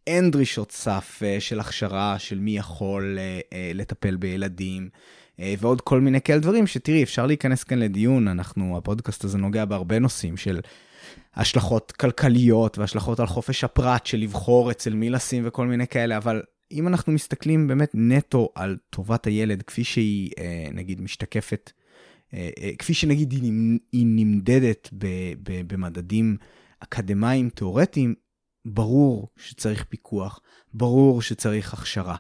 אין דרישות סף uh, של הכשרה של מי יכול uh, uh, לטפל בילדים. ועוד כל מיני כאלה דברים שתראי, אפשר להיכנס כאן לדיון, אנחנו, הפודקאסט הזה נוגע בהרבה נושאים של השלכות כלכליות והשלכות על חופש הפרט של לבחור אצל מי לשים וכל מיני כאלה, אבל אם אנחנו מסתכלים באמת נטו על טובת הילד, כפי שהיא, אה, נגיד, משתקפת, אה, אה, כפי שנגיד היא, נמדדת במדדים אקדמיים תיאורטיים, ברור שצריך פיקוח, ברור שצריך הכשרה.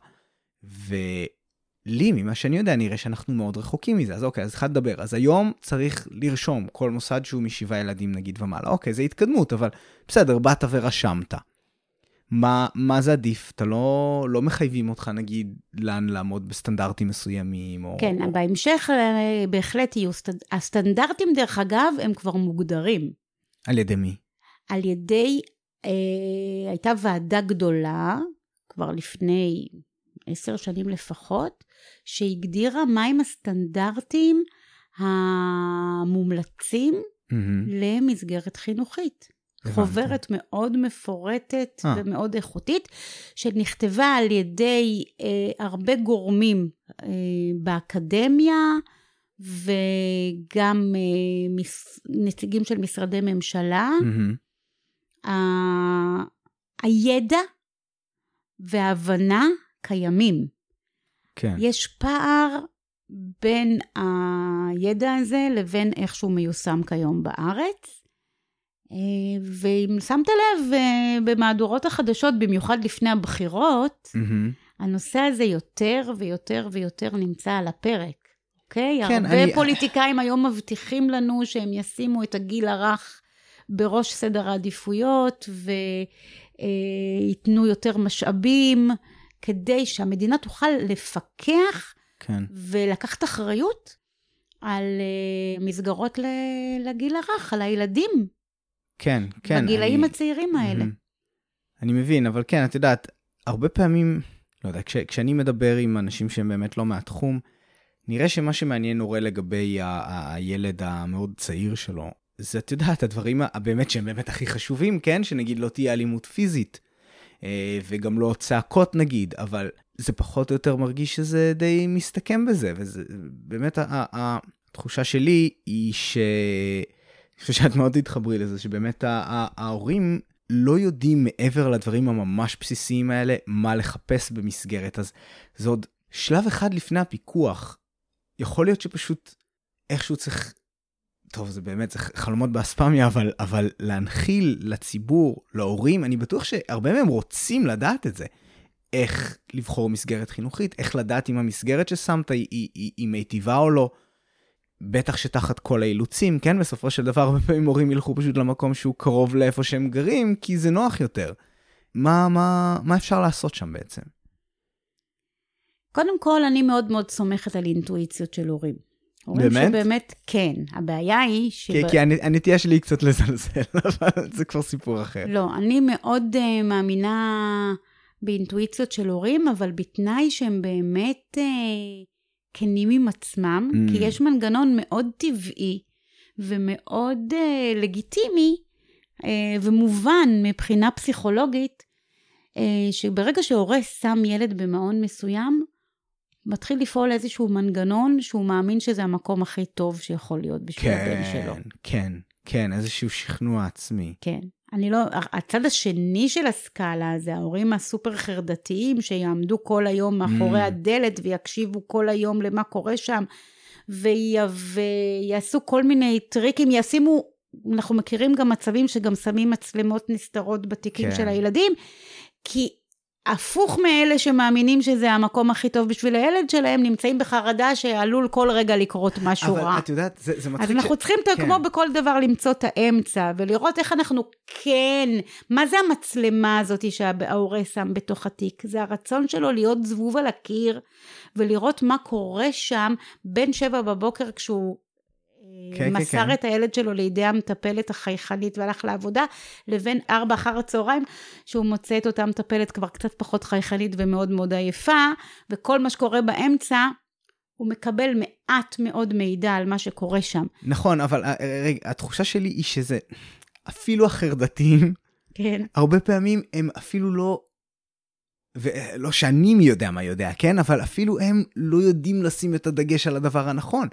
ולי, ממה שאני יודע, נראה שאנחנו מאוד רחוקים מזה. אז אוקיי, אז אחד לדבר. אז היום צריך לרשום כל מוסד שהוא משבעה ילדים נגיד ומעלה. אוקיי, זה התקדמות, אבל בסדר, באת ורשמת. מה, מה זה עדיף? אתה לא, לא מחייבים אותך, נגיד, לאן לעמוד בסטנדרטים מסוימים, או... כן, או... בהמשך אה, בהחלט יהיו... סטנד... הסטנדרטים, דרך אגב, הם כבר מוגדרים. על ידי מי? על ידי... אה, הייתה ועדה גדולה, כבר לפני עשר שנים לפחות, שהגדירה מהם הסטנדרטים המומלצים mm-hmm. למסגרת חינוכית. חוברת מאוד מפורטת 아. אה. ומאוד איכותית, שנכתבה על ידי אה, הרבה גורמים אה, באקדמיה, וגם אה, מס, נציגים של משרדי ממשלה. Mm-hmm. ה, הידע וההבנה קיימים. כן. יש פער בין הידע הזה לבין איך שהוא מיושם כיום בארץ. אה, ואם שמת לב, אה, במהדורות החדשות, במיוחד לפני הבחירות, mm-hmm. הנושא הזה יותר ויותר ויותר נמצא על הפרק, אוקיי? כן, הרבה אני... פוליטיקאים היום מבטיחים לנו שהם ישימו את הגיל הרך בראש סדר העדיפויות וייתנו יותר משאבים, כדי שהמדינה תוכל לפקח כן. ולקחת אחריות על אה, מסגרות לגיל הרך, על הילדים. כן, כן. בגילאים אני... הצעירים האלה. אני מבין, אבל כן, את יודעת, הרבה פעמים, לא יודע, כש, כשאני מדבר עם אנשים שהם באמת לא מהתחום, נראה שמה שמעניין הורה לגבי ה- ה- הילד המאוד צעיר שלו, זה, את יודעת, הדברים הבאמת שהם באמת הכי חשובים, כן? שנגיד לא תהיה אלימות פיזית, אה, וגם לא צעקות נגיד, אבל זה פחות או יותר מרגיש שזה די מסתכם בזה, וזה באמת, התחושה שלי היא ש... אני חושב שאת מאוד תתחברי לזה, שבאמת ההורים לא יודעים מעבר לדברים הממש בסיסיים האלה, מה לחפש במסגרת. אז זה עוד שלב אחד לפני הפיקוח. יכול להיות שפשוט איכשהו צריך, טוב, זה באמת, זה חלומות באספמיה, אבל, אבל להנחיל לציבור, להורים, אני בטוח שהרבה מהם רוצים לדעת את זה. איך לבחור מסגרת חינוכית, איך לדעת אם המסגרת ששמת היא, היא, היא, היא מיטיבה או לא. בטח שתחת כל האילוצים, כן, בסופו של דבר הרבה פעמים הורים ילכו פשוט למקום שהוא קרוב לאיפה שהם גרים, כי זה נוח יותר. מה, מה, מה אפשר לעשות שם בעצם? קודם כל, אני מאוד מאוד סומכת על אינטואיציות של הורים. באמת? שבאמת, כן. הבעיה היא ש... כי, כי הנטייה שלי היא קצת לזלזל, <laughs> אבל זה כבר סיפור אחר. לא, אני מאוד uh, מאמינה באינטואיציות של הורים, אבל בתנאי שהם באמת... Uh, כנים עם עצמם, mm. כי יש מנגנון מאוד טבעי ומאוד uh, לגיטימי uh, ומובן מבחינה פסיכולוגית, uh, שברגע שהורה שם ילד במעון מסוים, מתחיל לפעול איזשהו מנגנון שהוא מאמין שזה המקום הכי טוב שיכול להיות בשביל כן, הבן שלו. כן, כן, כן, איזשהו שכנוע עצמי. כן. אני לא, הצד השני של הסקאלה זה ההורים הסופר חרדתיים שיעמדו כל היום מאחורי mm. הדלת ויקשיבו כל היום למה קורה שם וי, ויעשו כל מיני טריקים, ישימו, אנחנו מכירים גם מצבים שגם שמים מצלמות נסתרות בתיקים כן. של הילדים, כי הפוך מאלה שמאמינים שזה המקום הכי טוב בשביל הילד שלהם, נמצאים בחרדה שעלול כל רגע לקרות משהו אבל רע. אבל את יודעת, זה, זה מצחיק ש... אז אנחנו צריכים, כן. כמו בכל דבר, למצוא את האמצע, ולראות איך אנחנו כן, מה זה המצלמה הזאת שההורה שם בתוך התיק? זה הרצון שלו להיות זבוב על הקיר, ולראות מה קורה שם בין שבע בבוקר כשהוא כן, כן, מסר כן. את הילד שלו לידי המטפלת החייכנית והלך לעבודה, לבין ארבע אחר הצהריים, שהוא מוצא את אותה מטפלת כבר קצת פחות חייכנית ומאוד מאוד עייפה, וכל מה שקורה באמצע, הוא מקבל מעט מאוד מידע על מה שקורה שם. נכון, אבל אה, רגע, התחושה שלי היא שזה, אפילו החרדתיים, כן. הרבה פעמים הם אפילו לא ולא שאני מי יודע מה יודע, כן? אבל אפילו הם לא יודעים לשים את הדגש על הדבר הנכון.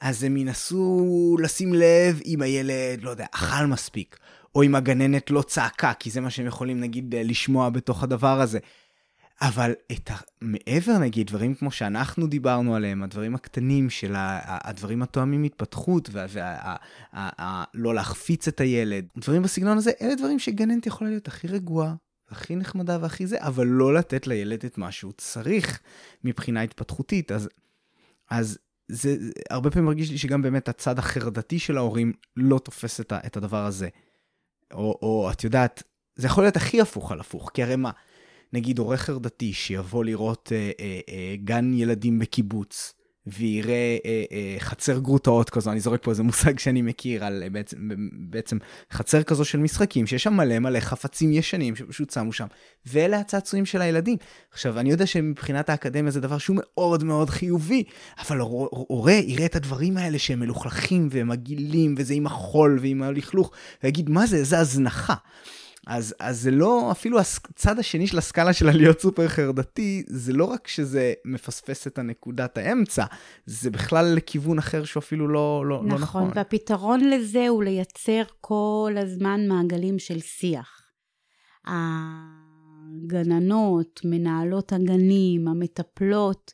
אז הם ינסו לשים לב אם הילד, לא יודע, אכל מספיק, או אם הגננת לא צעקה, כי זה מה שהם יכולים, נגיד, לשמוע בתוך הדבר הזה. אבל את ה... מעבר נגיד, דברים כמו שאנחנו דיברנו עליהם, הדברים הקטנים של ה... הדברים התואמים התפתחות, ולא וה... וה... לא להחפיץ את הילד, דברים בסגנון הזה, אלה דברים שגננת יכולה להיות הכי רגועה, הכי נחמדה והכי זה, אבל לא לתת לילד את מה שהוא צריך מבחינה התפתחותית. אז, אז זה, הרבה פעמים מרגיש לי שגם באמת הצד החרדתי של ההורים לא תופס את, את הדבר הזה. או, או את יודעת, זה יכול להיות הכי הפוך על הפוך, כי הרי מה, נגיד הורה חרדתי שיבוא לראות אה, אה, אה, גן ילדים בקיבוץ, ויראה אה, אה, חצר גרוטאות כזו, אני זורק פה איזה מושג שאני מכיר על אה, בעצם, בעצם חצר כזו של משחקים, שיש שם מלא מלא חפצים ישנים שפשוט שמו שם, ואלה הצעצועים של הילדים. עכשיו, אני יודע שמבחינת האקדמיה זה דבר שהוא מאוד מאוד חיובי, אבל הורה יראה את הדברים האלה שהם מלוכלכים והם מגעילים, וזה עם החול ועם הלכלוך, ויגיד, מה זה, איזה הזנחה. אז, אז זה לא, אפילו הצד השני של הסקאלה של הלהיות סופר חרדתי, זה לא רק שזה מפספס את הנקודת האמצע, זה בכלל לכיוון אחר שהוא אפילו לא, לא, נכון, לא נכון. נכון, והפתרון לזה הוא לייצר כל הזמן מעגלים של שיח. הגננות, מנהלות הגנים, המטפלות,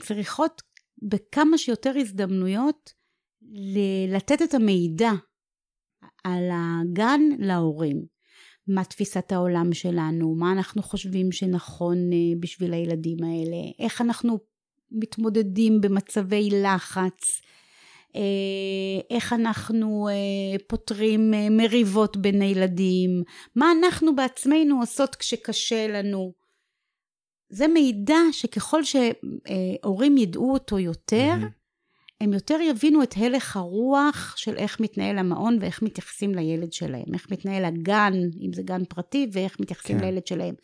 צריכות בכמה שיותר הזדמנויות לתת את המידע על הגן להורים. מה תפיסת העולם שלנו, מה אנחנו חושבים שנכון אה, בשביל הילדים האלה, איך אנחנו מתמודדים במצבי לחץ, אה, איך אנחנו אה, פותרים מריבות בין הילדים, מה אנחנו בעצמנו עושות כשקשה לנו. זה מידע שככל שהורים ידעו אותו יותר, mm-hmm. הם יותר יבינו את הלך הרוח של איך מתנהל המעון ואיך מתייחסים לילד שלהם, איך מתנהל הגן, אם זה גן פרטי, ואיך מתייחסים כן. לילד שלהם.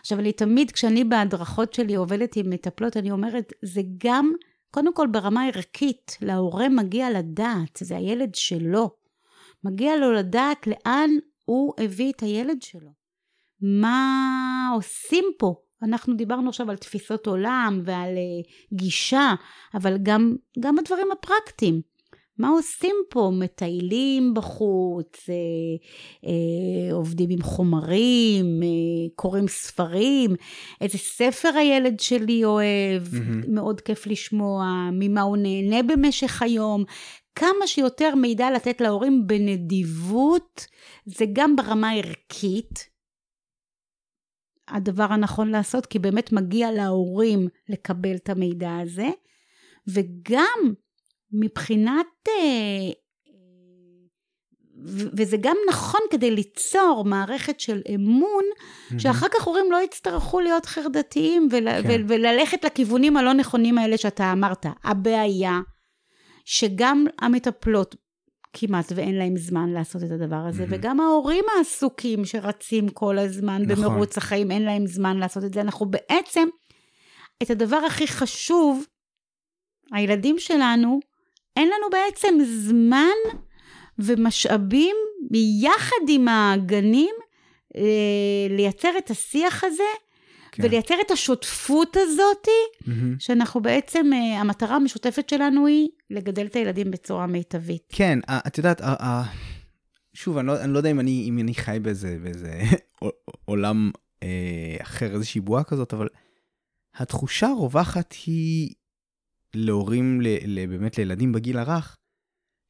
עכשיו, אני תמיד, כשאני בהדרכות שלי עובדת עם מטפלות, אני אומרת, זה גם, קודם כל ברמה ערכית, להורה מגיע לדעת, זה הילד שלו. מגיע לו לדעת לאן הוא הביא את הילד שלו. מה עושים פה? אנחנו דיברנו עכשיו על תפיסות עולם ועל uh, גישה, אבל גם, גם הדברים הפרקטיים. מה עושים פה? מטיילים בחוץ, אה, אה, עובדים עם חומרים, אה, קוראים ספרים, איזה ספר הילד שלי אוהב, mm-hmm. מאוד כיף לשמוע, ממה הוא נהנה במשך היום. כמה שיותר מידע לתת להורים בנדיבות, זה גם ברמה ערכית, הדבר הנכון לעשות, כי באמת מגיע להורים לקבל את המידע הזה, וגם מבחינת... אה, וזה גם נכון כדי ליצור מערכת של אמון, mm-hmm. שאחר כך הורים לא יצטרכו להיות חרדתיים ול, כן. וללכת לכיוונים הלא נכונים האלה שאתה אמרת. הבעיה שגם המטפלות כמעט ואין להם זמן לעשות את הדבר הזה, mm-hmm. וגם ההורים העסוקים שרצים כל הזמן נכון. במרוץ החיים, אין להם זמן לעשות את זה. אנחנו בעצם, את הדבר הכי חשוב, הילדים שלנו, אין לנו בעצם זמן ומשאבים ביחד עם הגנים אה, לייצר את השיח הזה כן. ולייצר את השותפות הזאת, mm-hmm. שאנחנו בעצם, uh, המטרה המשותפת שלנו היא לגדל את הילדים בצורה מיטבית. כן, uh, את יודעת, uh, שוב, אני לא, אני לא יודע אם אני, אם אני חי באיזה, באיזה <laughs> עולם uh, אחר, איזושהי בועה כזאת, אבל התחושה הרווחת היא להורים, ל, ל, באמת לילדים בגיל הרך,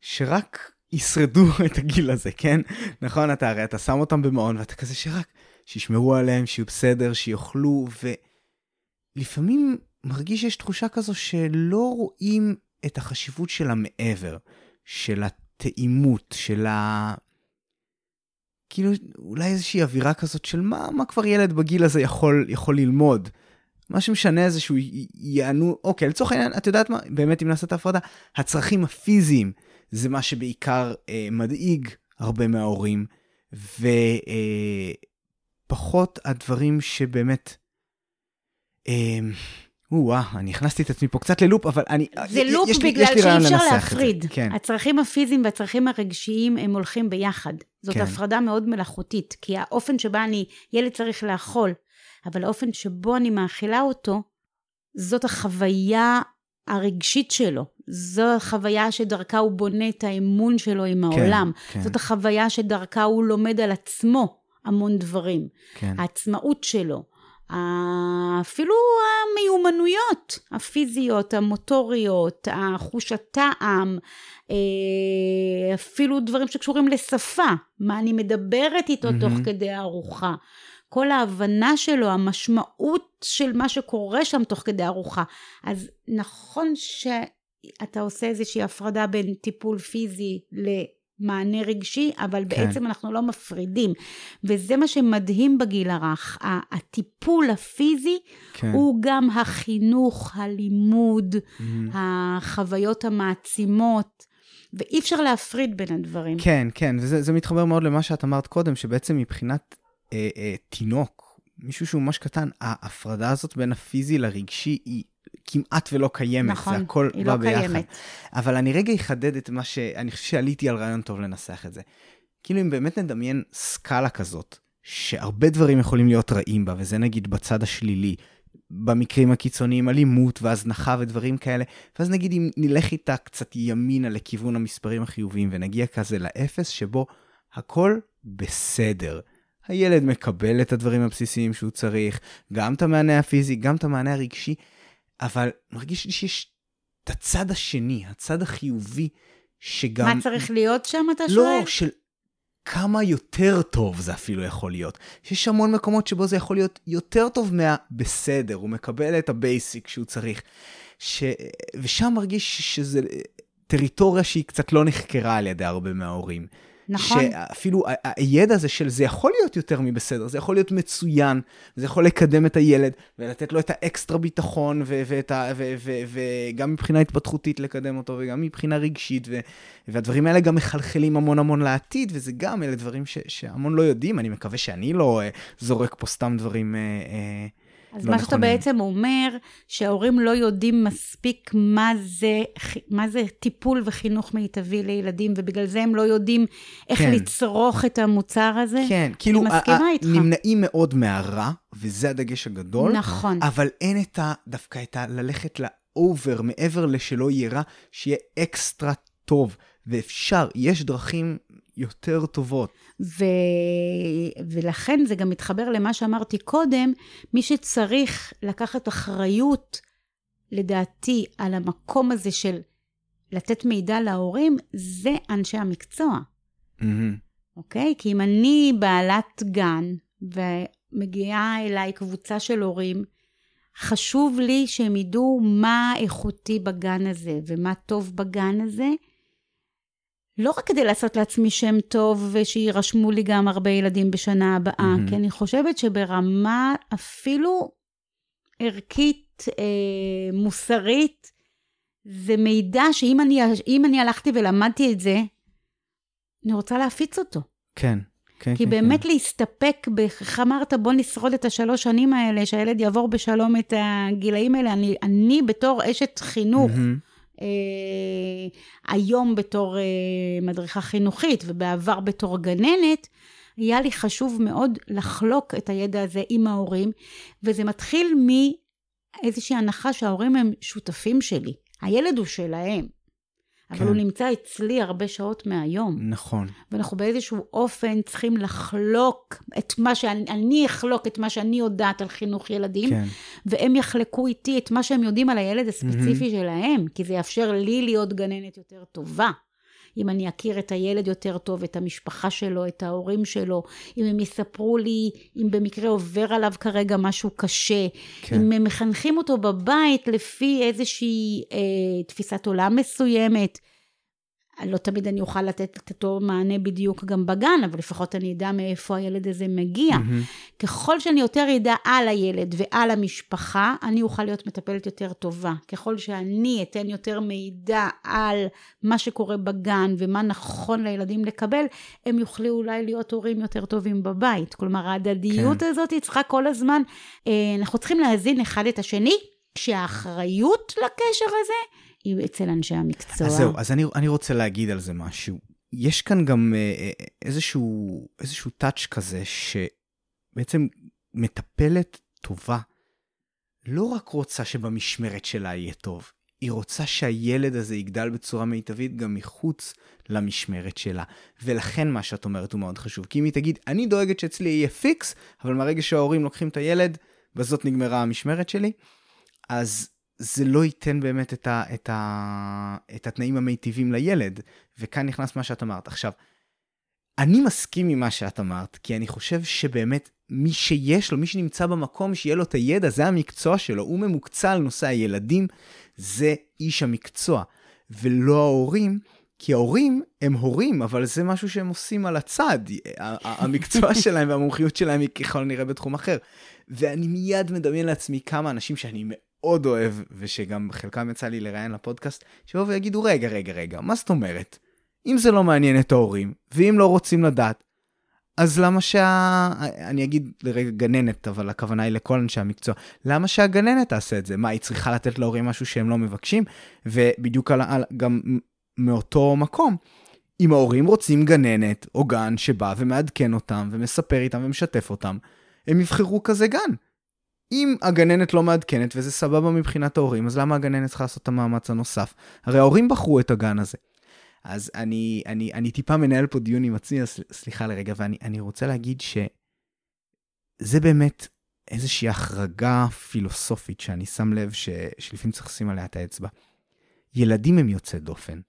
שרק ישרדו <laughs> את הגיל הזה, כן? נכון, אתה הרי אתה שם אותם במעון ואתה כזה שרק שישמרו עליהם, שיהיו בסדר, שיאכלו, ולפעמים מרגיש שיש תחושה כזו שלא רואים את החשיבות של המעבר, של הטעימות, של ה... כאילו, אולי איזושהי אווירה כזאת של מה, מה כבר ילד בגיל הזה יכול, יכול ללמוד. מה שמשנה זה שהוא יענו, אוקיי, לצורך העניין, את יודעת מה, באמת אם נעשה את ההפרדה, הצרכים הפיזיים זה מה שבעיקר אה, מדאיג הרבה מההורים, ו... אה, פחות הדברים שבאמת... אה, או-אה, אני הכנסתי את עצמי פה קצת ללופ, אבל אני... זה לופ יש בגלל שאי אפשר להפריד. כן. הצרכים הפיזיים והצרכים הרגשיים הם הולכים ביחד. זאת כן. הפרדה מאוד מלאכותית, כי האופן שבה אני, ילד צריך לאכול, אבל האופן שבו אני מאכילה אותו, זאת החוויה הרגשית שלו. זו החוויה שדרכה הוא בונה את האמון שלו עם כן, העולם. כן, כן. זאת החוויה שדרכה הוא לומד על עצמו. המון דברים. כן. העצמאות שלו, אפילו המיומנויות הפיזיות, המוטוריות, החוש הטעם, אה, אפילו דברים שקשורים לשפה, מה אני מדברת איתו mm-hmm. תוך כדי הארוחה. כל ההבנה שלו, המשמעות של מה שקורה שם תוך כדי ארוחה. אז נכון שאתה עושה איזושהי הפרדה בין טיפול פיזי למענה רגשי, אבל כן. בעצם אנחנו לא מפרידים. וזה מה שמדהים בגיל הרך. הטיפול הפיזי כן. הוא גם החינוך, הלימוד, mm-hmm. החוויות המעצימות. ואי אפשר להפריד בין הדברים. כן, כן, וזה מתחבר מאוד למה שאת אמרת קודם, שבעצם מבחינת אה, אה, תינוק, מישהו שהוא ממש קטן, ההפרדה הזאת בין הפיזי לרגשי היא כמעט ולא קיימת, נכון, זה הכל היא בא לא ביחד. קיימת. אבל אני רגע אחדד את מה ש... אני חושב שעליתי על רעיון טוב לנסח את זה. כאילו אם באמת נדמיין סקאלה כזאת, שהרבה דברים יכולים להיות רעים בה, וזה נגיד בצד השלילי, במקרים הקיצוניים אלימות והזנחה ודברים כאלה, ואז נגיד אם נלך איתה קצת ימינה לכיוון המספרים החיוביים ונגיע כזה לאפס שבו הכל בסדר. הילד מקבל את הדברים הבסיסיים שהוא צריך, גם את המענה הפיזי, גם את המענה הרגשי, אבל מרגיש לי שיש את הצד השני, הצד החיובי, שגם... מה צריך להיות שם, אתה לא, שואל? לא, של כמה יותר טוב זה אפילו יכול להיות. שיש המון מקומות שבו זה יכול להיות יותר טוב מהבסדר, הוא מקבל את ה basic שהוא צריך. ש... ושם מרגיש שזה טריטוריה שהיא קצת לא נחקרה על ידי הרבה מההורים. נכון. שאפילו הידע הזה של זה יכול להיות יותר מבסדר, זה יכול להיות מצוין, זה יכול לקדם את הילד ולתת לו את האקסטרה ביטחון, וגם מבחינה התפתחותית לקדם אותו, וגם מבחינה רגשית, והדברים האלה גם מחלחלים המון המון לעתיד, וזה גם אלה דברים שהמון לא יודעים, אני מקווה שאני לא uh, זורק פה סתם דברים... Uh, uh, אז לא מה שאתה נכונים. בעצם אומר, שההורים לא יודעים מספיק מה זה, מה זה טיפול וחינוך מיטבי לילדים, ובגלל זה הם לא יודעים איך כן. לצרוך את המוצר הזה. כן, כאילו, אני מסכימה איתך. נמנעים מאוד מהרע, וזה הדגש הגדול, נכון. אבל אין את ה... דווקא את ה... ללכת לאובר, מעבר לשלא יהיה רע, שיהיה אקסטרה טוב. ואפשר, יש דרכים יותר טובות. ו... ולכן זה גם מתחבר למה שאמרתי קודם, מי שצריך לקחת אחריות, לדעתי, על המקום הזה של לתת מידע להורים, זה אנשי המקצוע, מהמם. אוקיי? כי אם אני בעלת גן, ומגיעה אליי קבוצה של הורים, חשוב לי שהם ידעו מה איכותי בגן הזה, ומה טוב בגן הזה, לא רק כדי לעשות לעצמי שם טוב ושירשמו לי גם הרבה ילדים בשנה הבאה, מהמם. כי אני חושבת שברמה אפילו ערכית, אה, מוסרית, זה מידע שאם אני, אני הלכתי ולמדתי את זה, אני רוצה להפיץ אותו. כן, כן, כי כן. באמת כן. להסתפק, איך אמרת, בוא נשרוד את השלוש שנים האלה, שהילד יעבור בשלום את הגילאים האלה. אני, אני בתור אשת חינוך, מהמם. אה, היום בתור אה, מדריכה חינוכית ובעבר בתור גננת, היה לי חשוב מאוד לחלוק את הידע הזה עם ההורים, וזה מתחיל מאיזושהי הנחה שההורים הם שותפים שלי. הילד הוא שלהם, אבל כן. הוא נמצא אצלי הרבה שעות מהיום. נכון. ואנחנו באיזשהו אופן צריכים לחלוק את מה שאני, אני אחלוק את מה שאני יודעת על חינוך ילדים, כן. והם יחלקו איתי את מה שהם יודעים על הילד הספציפי שלהם, כי זה יאפשר לי להיות גננת יותר טובה. אם אני אכיר את הילד יותר טוב, את המשפחה שלו, את ההורים שלו, אם הם יספרו לי אם במקרה עובר עליו כרגע משהו קשה, כן. אם הם מחנכים אותו בבית לפי איזושהי אה, תפיסת עולם מסוימת. לא תמיד אני אוכל לתת את אותו מענה בדיוק גם בגן, אבל לפחות אני אדע מאיפה הילד הזה מגיע. מהמם. ככל שאני יותר אדע על הילד ועל המשפחה, אני אוכל להיות מטפלת יותר טובה. ככל שאני אתן יותר מידע על מה שקורה בגן ומה נכון לילדים לקבל, הם יוכלו אולי להיות הורים יותר טובים בבית. כלומר, ההדדיות כן. הזאת צריכה כל הזמן, אה, אנחנו צריכים להזין אחד את השני, כשהאחריות לקשר הזה אצל אנשי המקצוע. אז זהו, אז אני, אני רוצה להגיד על זה משהו. יש כאן גם אה, אה, איזשהו, איזשהו טאץ' כזה, שבעצם מטפלת טובה לא רק רוצה שבמשמרת שלה יהיה טוב, היא רוצה שהילד הזה יגדל בצורה מיטבית גם מחוץ למשמרת שלה. ולכן מה שאת אומרת הוא מאוד חשוב. כי אם היא תגיד, אני דואגת שאצלי יהיה פיקס, אבל מהרגע שההורים לוקחים את הילד, בזאת נגמרה המשמרת שלי, אז זה לא ייתן באמת את, ה, את, ה, את התנאים המיטיבים לילד. וכאן נכנס מה שאת אמרת. עכשיו, אני מסכים עם מה שאת אמרת, כי אני חושב שבאמת מי שיש לו, מי שנמצא במקום, שיהיה לו את הידע, זה המקצוע שלו, הוא ממוקצע על נושא הילדים, זה איש המקצוע, ולא ההורים, כי ההורים הם הורים, אבל זה משהו שהם עושים על הצד. המקצוע <laughs> שלהם והמומחיות שלהם היא ככל נראה בתחום אחר. ואני מיד מדמיין לעצמי כמה אנשים שאני מאוד אוהב, ושגם חלקם יצא לי לראיין לפודקאסט, שיבואו ויגידו, רגע, רגע, רגע, מה זאת אומרת? אם זה לא מעניין את ההורים, ואם לא רוצים לדעת, אז למה שה... אני אגיד לרגע גננת, אבל הכוונה היא לכל אנשי המקצוע. למה שהגננת תעשה את זה? מה, היא צריכה לתת להורים משהו שהם לא מבקשים? ובדיוק על, על, גם מאותו מקום. אם ההורים רוצים גננת או גן שבא ומעדכן אותם ומספר איתם ומשתף אותם, הם יבחרו כזה גן. אם הגננת לא מעדכנת וזה סבבה מבחינת ההורים, אז למה הגננת צריכה לעשות את המאמץ הנוסף? הרי ההורים בחרו את הגן הזה. אז אני, אני, אני טיפה מנהל פה דיון עם עצמי, אז סליחה לרגע, ואני רוצה להגיד שזה באמת איזושהי החרגה פילוסופית שאני שם לב ש, שלפעמים צריך לשים עליה את האצבע. ילדים הם יוצאי דופן.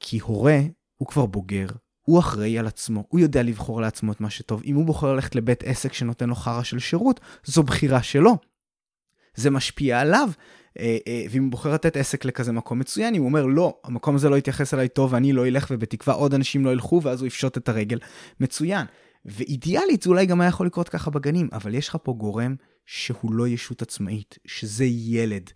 כי הורה הוא כבר בוגר, הוא אחראי על עצמו, הוא יודע לבחור לעצמו את מה שטוב. אם הוא בוחר ללכת לבית עסק שנותן לו חרא של שירות, זו בחירה שלו. זה משפיע עליו, אה, אה, ואם הוא בוחר לתת עסק לכזה מקום מצוין, אם הוא אומר, לא, המקום הזה לא יתייחס אליי טוב ואני לא אלך, ובתקווה עוד אנשים לא ילכו, ואז הוא יפשוט את הרגל, מצוין. ואידיאלית זה אולי גם היה יכול לקרות ככה בגנים, אבל יש לך פה גורם שהוא לא ישות עצמאית, שזה ילד.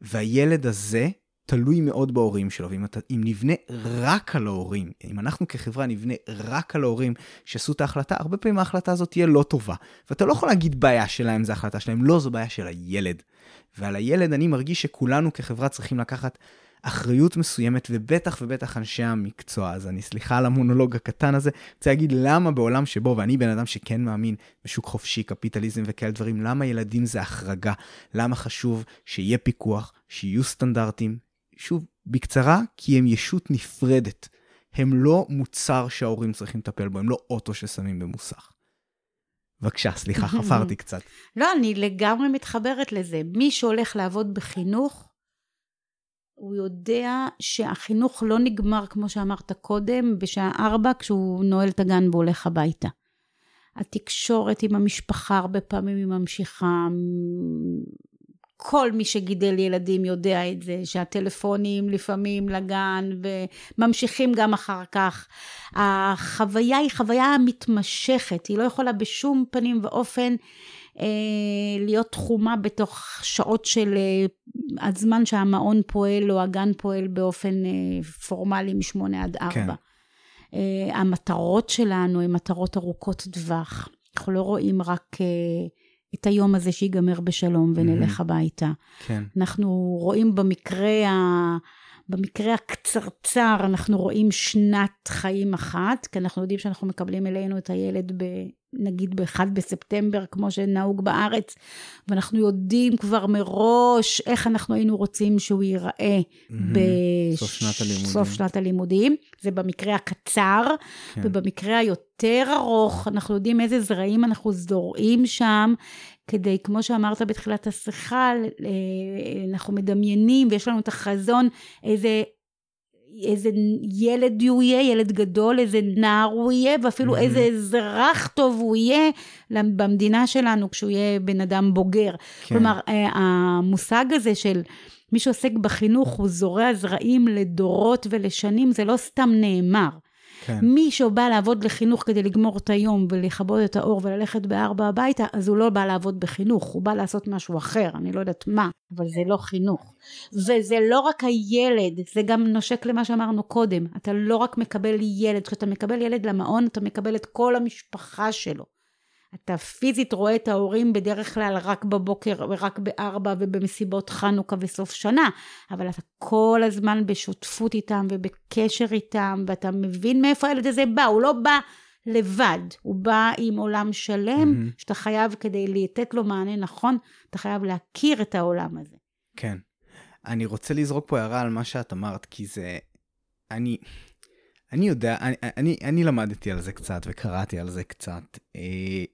והילד הזה תלוי מאוד בהורים שלו, ואם אתה, אם נבנה רק על ההורים, אם אנחנו כחברה נבנה רק על ההורים שעשו את ההחלטה, הרבה פעמים ההחלטה הזאת תהיה לא טובה. ואתה לא יכול להגיד בעיה שלהם זה החלטה שלהם, לא, זו בעיה של הילד. ועל הילד אני מרגיש שכולנו כחברה צריכים לקחת אחריות מסוימת, ובטח ובטח אנשי המקצוע. אז אני סליחה על המונולוג הקטן הזה, רוצה להגיד למה בעולם שבו, ואני בן אדם שכן מאמין בשוק חופשי, קפיטליזם וכאלה דברים, למה ילדים זה החרגה? למה חשוב שיהיה פיקוח, שיהיו סטנדרטים? שוב, בקצרה, כי הם ישות נפרדת. הם לא מוצר שההורים צריכים לטפל בו, הם לא אוטו ששמים במוסך. בבקשה, סליחה, <laughs> חפרתי קצת. לא, אני לגמרי מתחברת לזה. מי שהולך לעבוד בחינוך, הוא יודע שהחינוך לא נגמר, כמו שאמרת קודם, בשעה ארבע, כשהוא נועל את הגן והולך הביתה. התקשורת עם המשפחה הרבה פעמים היא ממשיכה, כל מי שגידל ילדים יודע את זה, שהטלפונים לפעמים לגן וממשיכים גם אחר כך. החוויה היא חוויה מתמשכת, היא לא יכולה בשום פנים ואופן אה, להיות תחומה בתוך שעות של אה, הזמן שהמעון פועל או הגן פועל באופן אה, פורמלי משמונה עד ארבע. כן. אה, המטרות שלנו הן מטרות ארוכות טווח. אנחנו לא רואים רק... אה, את היום הזה שיגמר בשלום ונלך mm-hmm. הביתה. כן. אנחנו רואים במקרה, ה... במקרה הקצרצר, אנחנו רואים שנת חיים אחת, כי אנחנו יודעים שאנחנו מקבלים אלינו את הילד ב... נגיד ב-1 בספטמבר, כמו שנהוג בארץ, ואנחנו יודעים כבר מראש איך אנחנו היינו רוצים שהוא ייראה mm-hmm. בסוף שנת הלימודים. שנת הלימודים. זה במקרה הקצר, כן. ובמקרה היותר ארוך, אנחנו יודעים איזה זרעים אנחנו זורעים שם, כדי, כמו שאמרת בתחילת השיחה, אנחנו מדמיינים ויש לנו את החזון, איזה איזה ילד הוא יהיה, ילד גדול, איזה נער הוא יהיה, ואפילו mm-hmm. איזה אזרח טוב הוא יהיה במדינה שלנו כשהוא יהיה בן אדם בוגר. כן. כלומר, אה, המושג הזה של מי שעוסק בחינוך, הוא זורע זרעים לדורות ולשנים, זה לא סתם נאמר. כן. מי שבא לעבוד לחינוך כדי לגמור את היום ולכבות את האור וללכת בארבע הביתה, אז הוא לא בא לעבוד בחינוך, הוא בא לעשות משהו אחר, אני לא יודעת מה, אבל זה לא חינוך. וזה לא רק הילד, זה גם נושק למה שאמרנו קודם, אתה לא רק מקבל ילד, כשאתה מקבל ילד למעון, אתה מקבל את כל המשפחה שלו. אתה פיזית רואה את ההורים בדרך כלל רק בבוקר ורק בארבע ובמסיבות חנוכה וסוף שנה, אבל אתה כל הזמן בשותפות איתם ובקשר איתם, ואתה מבין מאיפה הילד הזה בא, הוא לא בא לבד, הוא בא עם עולם שלם, mm-hmm. שאתה חייב כדי לתת לו מענה נכון, אתה חייב להכיר את העולם הזה. כן. אני רוצה לזרוק פה הערה על מה שאת אמרת, כי זה... אני... אני יודע, אני, אני, אני למדתי על זה קצת וקראתי על זה קצת. אה,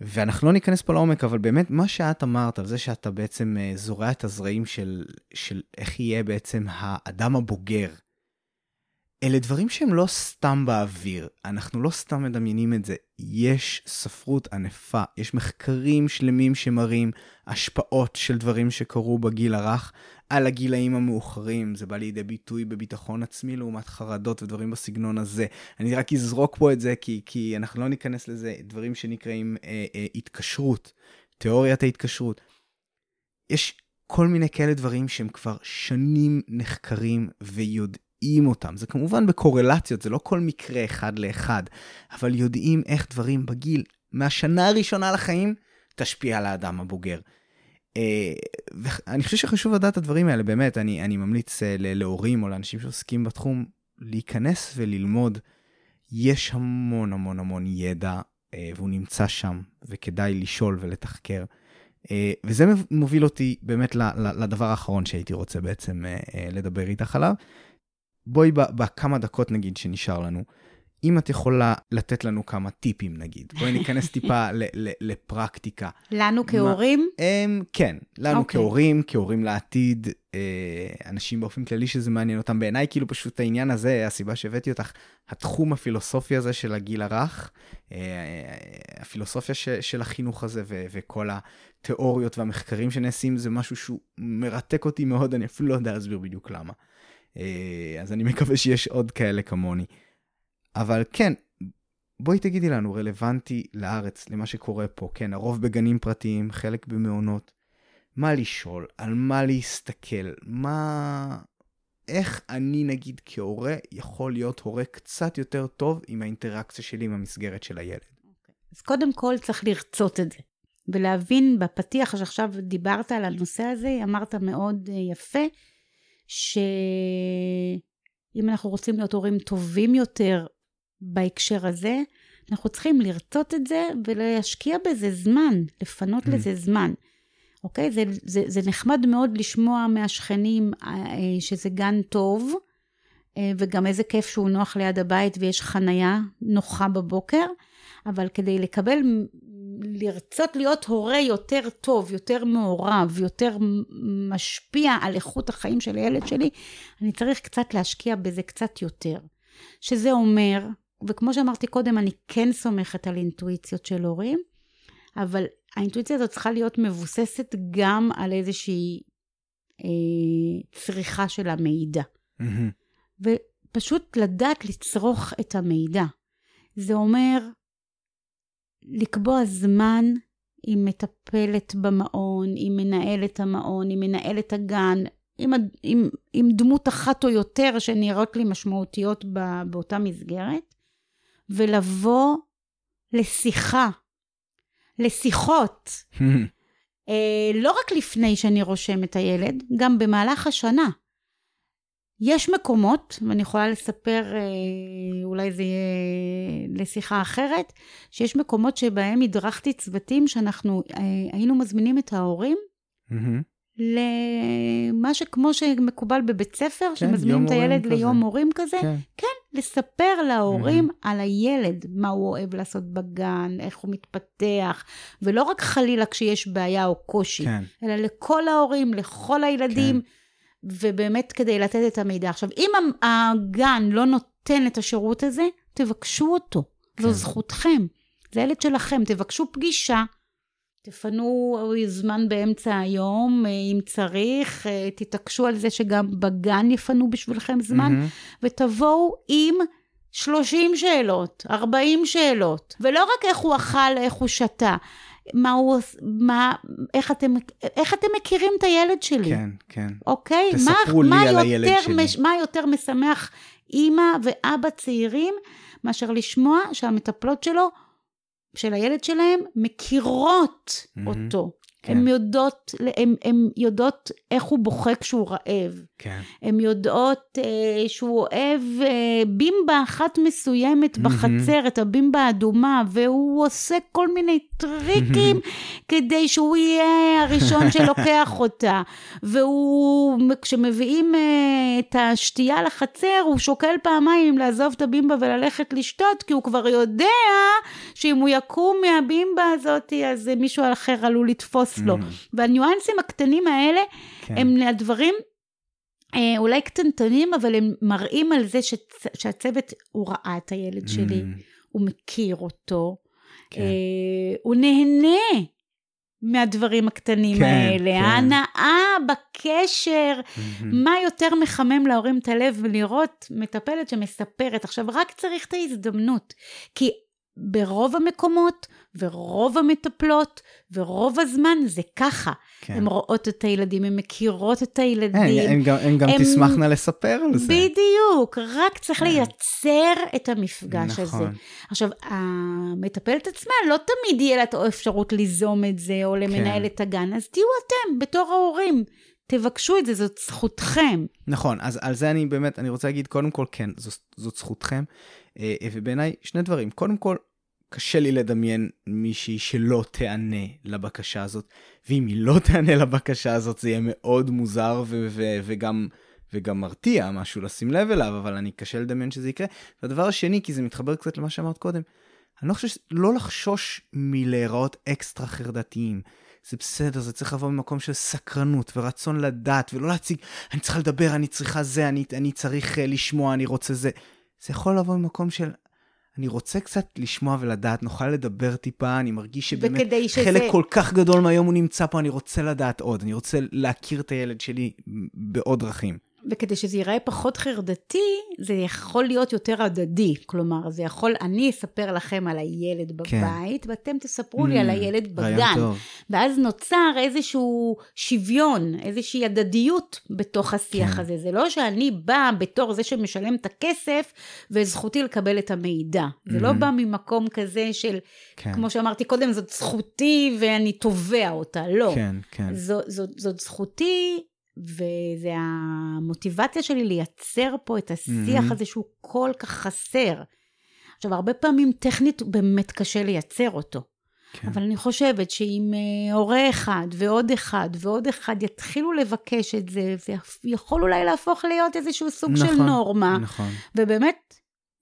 ואנחנו לא ניכנס פה לעומק, אבל באמת, מה שאת אמרת על זה שאתה בעצם אה, זורע את הזרעים של, של איך יהיה בעצם האדם הבוגר, אלה דברים שהם לא סתם באוויר, אנחנו לא סתם מדמיינים את זה. יש ספרות ענפה, יש מחקרים שלמים שמראים השפעות של דברים שקרו בגיל הרך על הגילאים המאוחרים. זה בא לידי ביטוי בביטחון עצמי לעומת חרדות ודברים בסגנון הזה. אני רק אזרוק פה את זה כי, כי אנחנו לא ניכנס לזה, דברים שנקראים אה, אה, התקשרות, תיאוריית ההתקשרות. יש כל מיני כאלה דברים שהם כבר שנים נחקרים ויודעים. יודעים אותם. זה כמובן בקורלציות, זה לא כל מקרה אחד לאחד, אבל יודעים איך דברים בגיל, מהשנה הראשונה לחיים, תשפיע על האדם הבוגר. אה, ואני חושב שחשוב לדעת את הדברים האלה, באמת, אני, אני ממליץ אה, להורים או לאנשים שעוסקים בתחום להיכנס וללמוד. יש המון המון המון ידע, אה, והוא נמצא שם, וכדאי לשאול ולתחקר. וזה מוביל אותי באמת לדבר האחרון שהייתי רוצה בעצם לדבר איתך עליו, בואי בכמה דקות נגיד שנשאר לנו, אם את יכולה לתת לנו כמה טיפים נגיד, בואי ניכנס <laughs> טיפה ל- ל- לפרקטיקה. לנו כהורים? מה, הם, כן, לנו okay. אוקיי. כהורים, כהורים לעתיד, אה, אנשים באופן כללי שזה מעניין אותם. בעיניי כאילו פשוט העניין הזה, הסיבה שהבאתי אותך, התחום הפילוסופי הזה של הגיל הרך, אה, הפילוסופיה ש, של החינוך הזה ו- וכל התיאוריות והמחקרים שנעשים, זה משהו שהוא מרתק אותי מאוד, אני אפילו לא יודע להסביר בדיוק למה. אה, אז אני מקווה שיש עוד כאלה כמוני. אבל כן, בואי תגידי לנו, רלוונטי לארץ, למה שקורה פה. כן, הרוב בגנים פרטיים, חלק במעונות. מה לשאול, על מה להסתכל, מה... איך אני, נגיד, כהורה, יכול להיות הורה קצת יותר טוב עם האינטראקציה שלי עם המסגרת של הילד. Okay. אוקיי. אז קודם כל צריך לרצות את זה, ולהבין בפתיח שעכשיו דיברת על הנושא הזה, אמרת מאוד אה, יפה, שאם אנחנו רוצים להיות הורים טובים יותר בהקשר הזה, אנחנו צריכים לרצות את זה ולהשקיע בזה זמן, לפנות mm. לזה זמן. אוקיי? זה, זה, זה נחמד מאוד לשמוע מהשכנים אה, שזה גן טוב, אה, וגם איזה כיף שהוא נוח ליד הבית ויש חנייה נוחה בבוקר, אבל כדי לקבל לרצות להיות הורה יותר טוב, יותר מעורב, יותר משפיע על איכות החיים של הילד שלי, אני צריך קצת להשקיע בזה קצת יותר. שזה אומר, וכמו שאמרתי קודם, אני כן סומכת על אינטואיציות של הורים, אבל האינטואיציה הזאת צריכה להיות מבוססת גם על איזושהי אה, צריכה של המידע. Mm-hmm. ופשוט לדעת לצרוך את המידע. זה אומר לקבוע זמן עם מטפלת במעון, עם מנהלת המעון, עם מנהלת הגן, עם, עם, עם דמות אחת או יותר שנראות לי משמעותיות באותה מסגרת, ולבוא לשיחה, לשיחות. <laughs> אה, לא רק לפני שאני רושם את הילד, גם במהלך השנה. יש מקומות, ואני יכולה לספר, אה, אולי זה יהיה לשיחה אחרת, שיש מקומות שבהם הדרכתי צוותים שאנחנו אה, היינו מזמינים את ההורים mm-hmm. למה שכמו שמקובל בבית ספר, כן, שמזמינים את הילד כזה. ליום מורים כזה, כן, כן לספר להורים mm-hmm. על הילד, מה הוא אוהב לעשות בגן, איך הוא מתפתח, ולא רק חלילה כשיש בעיה או קושי, כן. אלא לכל ההורים, לכל הילדים. כן. ובאמת כדי לתת את המידע. עכשיו, אם הגן לא נותן את השירות הזה, תבקשו אותו. כן. זו זכותכם. זה ילד שלכם, תבקשו פגישה. תפנו זמן באמצע היום, אה, אם צריך, אה, תתעקשו על זה שגם בגן יפנו בשבילכם זמן, mm-hmm. ותבואו עם 30 שאלות, 40 שאלות, ולא רק איך הוא אכל, איך הוא שתה, מה הוא, מה, איך אתם, איך אתם מכירים את הילד שלי? כן, כן. אוקיי? תספרו מה, לי מה על הילד שלי. מש, מה יותר משמח אימא ואבא צעירים, מאשר לשמוע שהמטפלות שלו, של הילד שלהם, מכירות mm-hmm. אותו. כן. הן יודעות, הן, יודעות איך הוא בוכה כשהוא רעב. כן. הן יודעות אה, שהוא אוהב אה, בימבה אחת מסוימת בחצר, את הבימבה האדומה, והוא עושה כל מיני טריקים כדי שהוא יהיה הראשון <laughs> שלוקח אותה. והוא, כשמביאים אה, את השתייה לחצר, הוא שוקל פעמיים לעזוב את הבימבה וללכת לשתות, כי הוא כבר יודע שאם הוא יקום מהבימבה הזאת, אז מישהו אחר עלול לתפוס לו. והניואנסים הקטנים האלה, כן. הם הדברים אה, אולי קטנטנים, אבל הם מראים על זה שצ... שהצוות, הוא ראה את הילד שלי, mm. הוא מכיר אותו, כן. אה, הוא נהנה מהדברים הקטנים כן, האלה. כן. ההנאה בקשר, mm-hmm. מה יותר מחמם להורים את הלב ולראות מטפלת שמספרת. עכשיו, רק צריך את ההזדמנות, כי ברוב המקומות ורוב המטפלות ורוב הזמן זה ככה. כן. הן רואות את הילדים, הן מכירות את הילדים. הן, הן גם, הן גם הן... תשמחנה לספר על זה. בדיוק, רק צריך כן. לייצר את המפגש נכון. הזה. עכשיו, המטפלת עצמה, לא תמיד יהיה לה את האפשרות ליזום את זה או למנהל כן. את הגן, אז תהיו אתם בתור ההורים. תבקשו את זה, זאת זכותכם. נכון, אז על זה אני באמת, אני רוצה להגיד, קודם כל, כן, זאת, זאת זכותכם. אה, ובעיניי, שני דברים. קודם כל, קשה לי לדמיין מישהי שלא תיענה לבקשה הזאת, ואם היא לא תיענה לבקשה הזאת זה יהיה מאוד מוזר ו- ו- וגם, וגם מרתיע משהו לשים לב אליו, אבל אני קשה לדמיין שזה יקרה. והדבר השני, כי זה מתחבר קצת למה שאמרת קודם, אני לא חושב, לא לחשוש מלהיראות אקסטרה חרדתיים. זה בסדר, זה צריך לבוא ממקום של סקרנות ורצון לדעת, ולא להציג, אני צריכה לדבר, אני צריכה זה, אני, אני צריך uh, לשמוע, אני רוצה זה. זה יכול לבוא ממקום של, אני רוצה קצת לשמוע ולדעת, נוכל לדבר טיפה, אני מרגיש שבאמת שזה... חלק כל כך גדול מהיום הוא נמצא פה, אני רוצה לדעת עוד, אני רוצה להכיר את הילד שלי בעוד דרכים. וכדי שזה ייראה פחות חרדתי, זה יכול להיות יותר הדדי. כלומר, זה יכול, אני אספר לכם על הילד כן. בבית, כן. ואתם תספרו לי על mm, הילד בגן. טוב. ואז נוצר איזשהו שוויון, איזושהי הדדיות בתוך השיח כן. הזה. זה לא שאני באה בתור זה שמשלם את הכסף, וזכותי לקבל את המידע. זה mm. לא בא ממקום כזה של, כן. כמו שאמרתי קודם, זאת זכותי ואני תובע אותה. לא. כן, כן. זו, זו, זאת זכותי וזה המוטיבציה שלי לייצר פה את השיח mm-hmm. הזה שהוא כל כך חסר. עכשיו, הרבה פעמים טכנית באמת קשה לייצר אותו. כן. אבל אני חושבת שאם אה, הורה אחד ועוד אחד ועוד אחד יתחילו לבקש את זה, זה יכול אולי להפוך להיות איזשהו סוג נכון, של נורמה. נכון. ובאמת,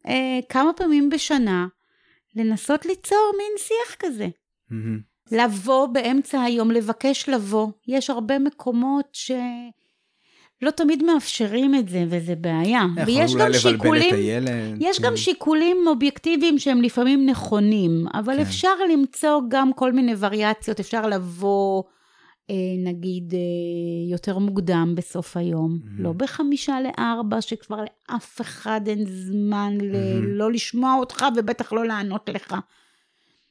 אה, כמה פעמים בשנה לנסות ליצור מין שיח כזה. Mm-hmm. לבוא באמצע היום, לבקש לבוא. יש הרבה מקומות ש... לא תמיד מאפשרים את זה, וזה בעיה. ויש גם שיקולים, יש גם שיקולים אובייקטיביים שהם לפעמים נכונים, אבל כן. אפשר למצוא גם כל מיני וריאציות, אפשר לבוא, אה, נגיד, אה, יותר מוקדם בסוף היום, mm-hmm. לא בחמישה לארבע, שכבר לאף אחד אין זמן mm-hmm. ל- לא לשמוע אותך ובטח לא לענות לך.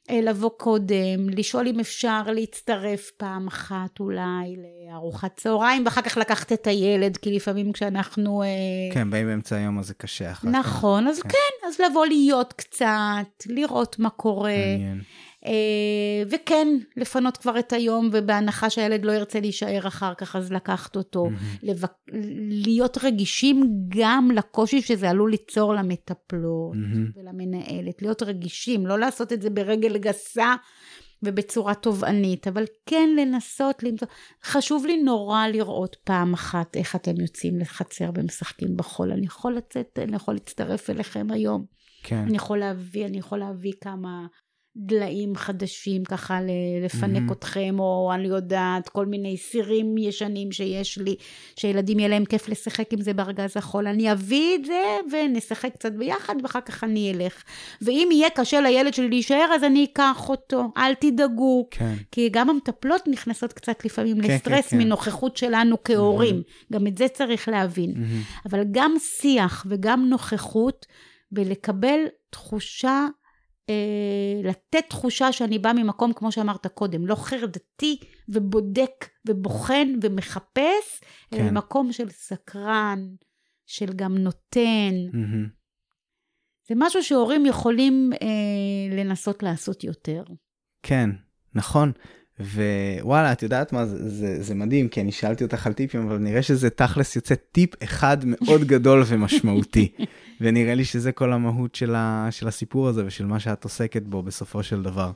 אה, לבוא קודם, לשאול אם אפשר להצטרף פעם אחת אולי לארוחת צהריים, ואחר כך לקחת את הילד, כי לפעמים כשאנחנו... אה, כן, באים באמצע היום אז זה קשה אחר כך. נכון, אז כן. כן, אז לבוא להיות קצת, לראות מה קורה. מעניין. אה, וכן, לפנות כבר את היום, ובהנחה שהילד לא ירצה להישאר אחר כך, אז לקחת אותו. Mm-hmm. לב... להיות רגישים גם לקושי שזה עלול ליצור למטפלות mm-hmm. ולמנהלת. להיות רגישים, לא לעשות את זה ברגל גסה. ובצורה תובענית, אבל כן לנסות למצוא, חשוב לי נורא לראות פעם אחת איך אתם יוצאים לחצר ומשחקים בחול. אני יכול לצאת, אני יכול להצטרף אליכם היום. כן. אני יכול להביא, אני יכול להביא כמה דליים חדשים ככה לפנק mm-hmm. אתכם, או אני יודעת, כל מיני סירים ישנים שיש לי, שילדים יהיה להם כיף לשחק עם זה בארגז החול. אני אביא את זה ונשחק קצת ביחד, ואחר כך אני אלך. ואם יהיה קשה לילד שלי להישאר, אז אני אקח אותו, אל תדאגו. כן. כי גם המטפלות נכנסות קצת לפעמים כן, לסטרס כן, כן. מנוכחות שלנו כהורים. Mm-hmm. גם את זה צריך להבין. Mm-hmm. אבל גם שיח וגם נוכחות, ולקבל תחושה לתת תחושה שאני באה ממקום, כמו שאמרת קודם, לא חרדתי ובודק ובוחן ומחפש, כן. אלא ממקום של סקרן, של גם נותן. Mm-hmm. זה משהו שהורים יכולים אה, לנסות לעשות יותר. כן, נכון. ווואלה, את יודעת מה, זה, זה, זה מדהים, כי אני שאלתי אותך על טיפים, אבל נראה שזה תכלס יוצא טיפ אחד מאוד גדול ומשמעותי. <laughs> ונראה לי שזה כל המהות של, ה, של הסיפור הזה ושל מה שאת עוסקת בו בסופו של דבר.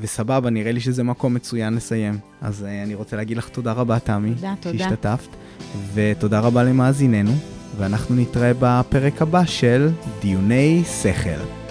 וסבבה, נראה לי שזה מקום מצוין לסיים. אז uh, אני רוצה להגיד לך תודה רבה, תמי. תודה, תודה. שהשתתפת. ותודה רבה למאזיננו, ואנחנו נתראה בפרק הבא של דיוני שכל.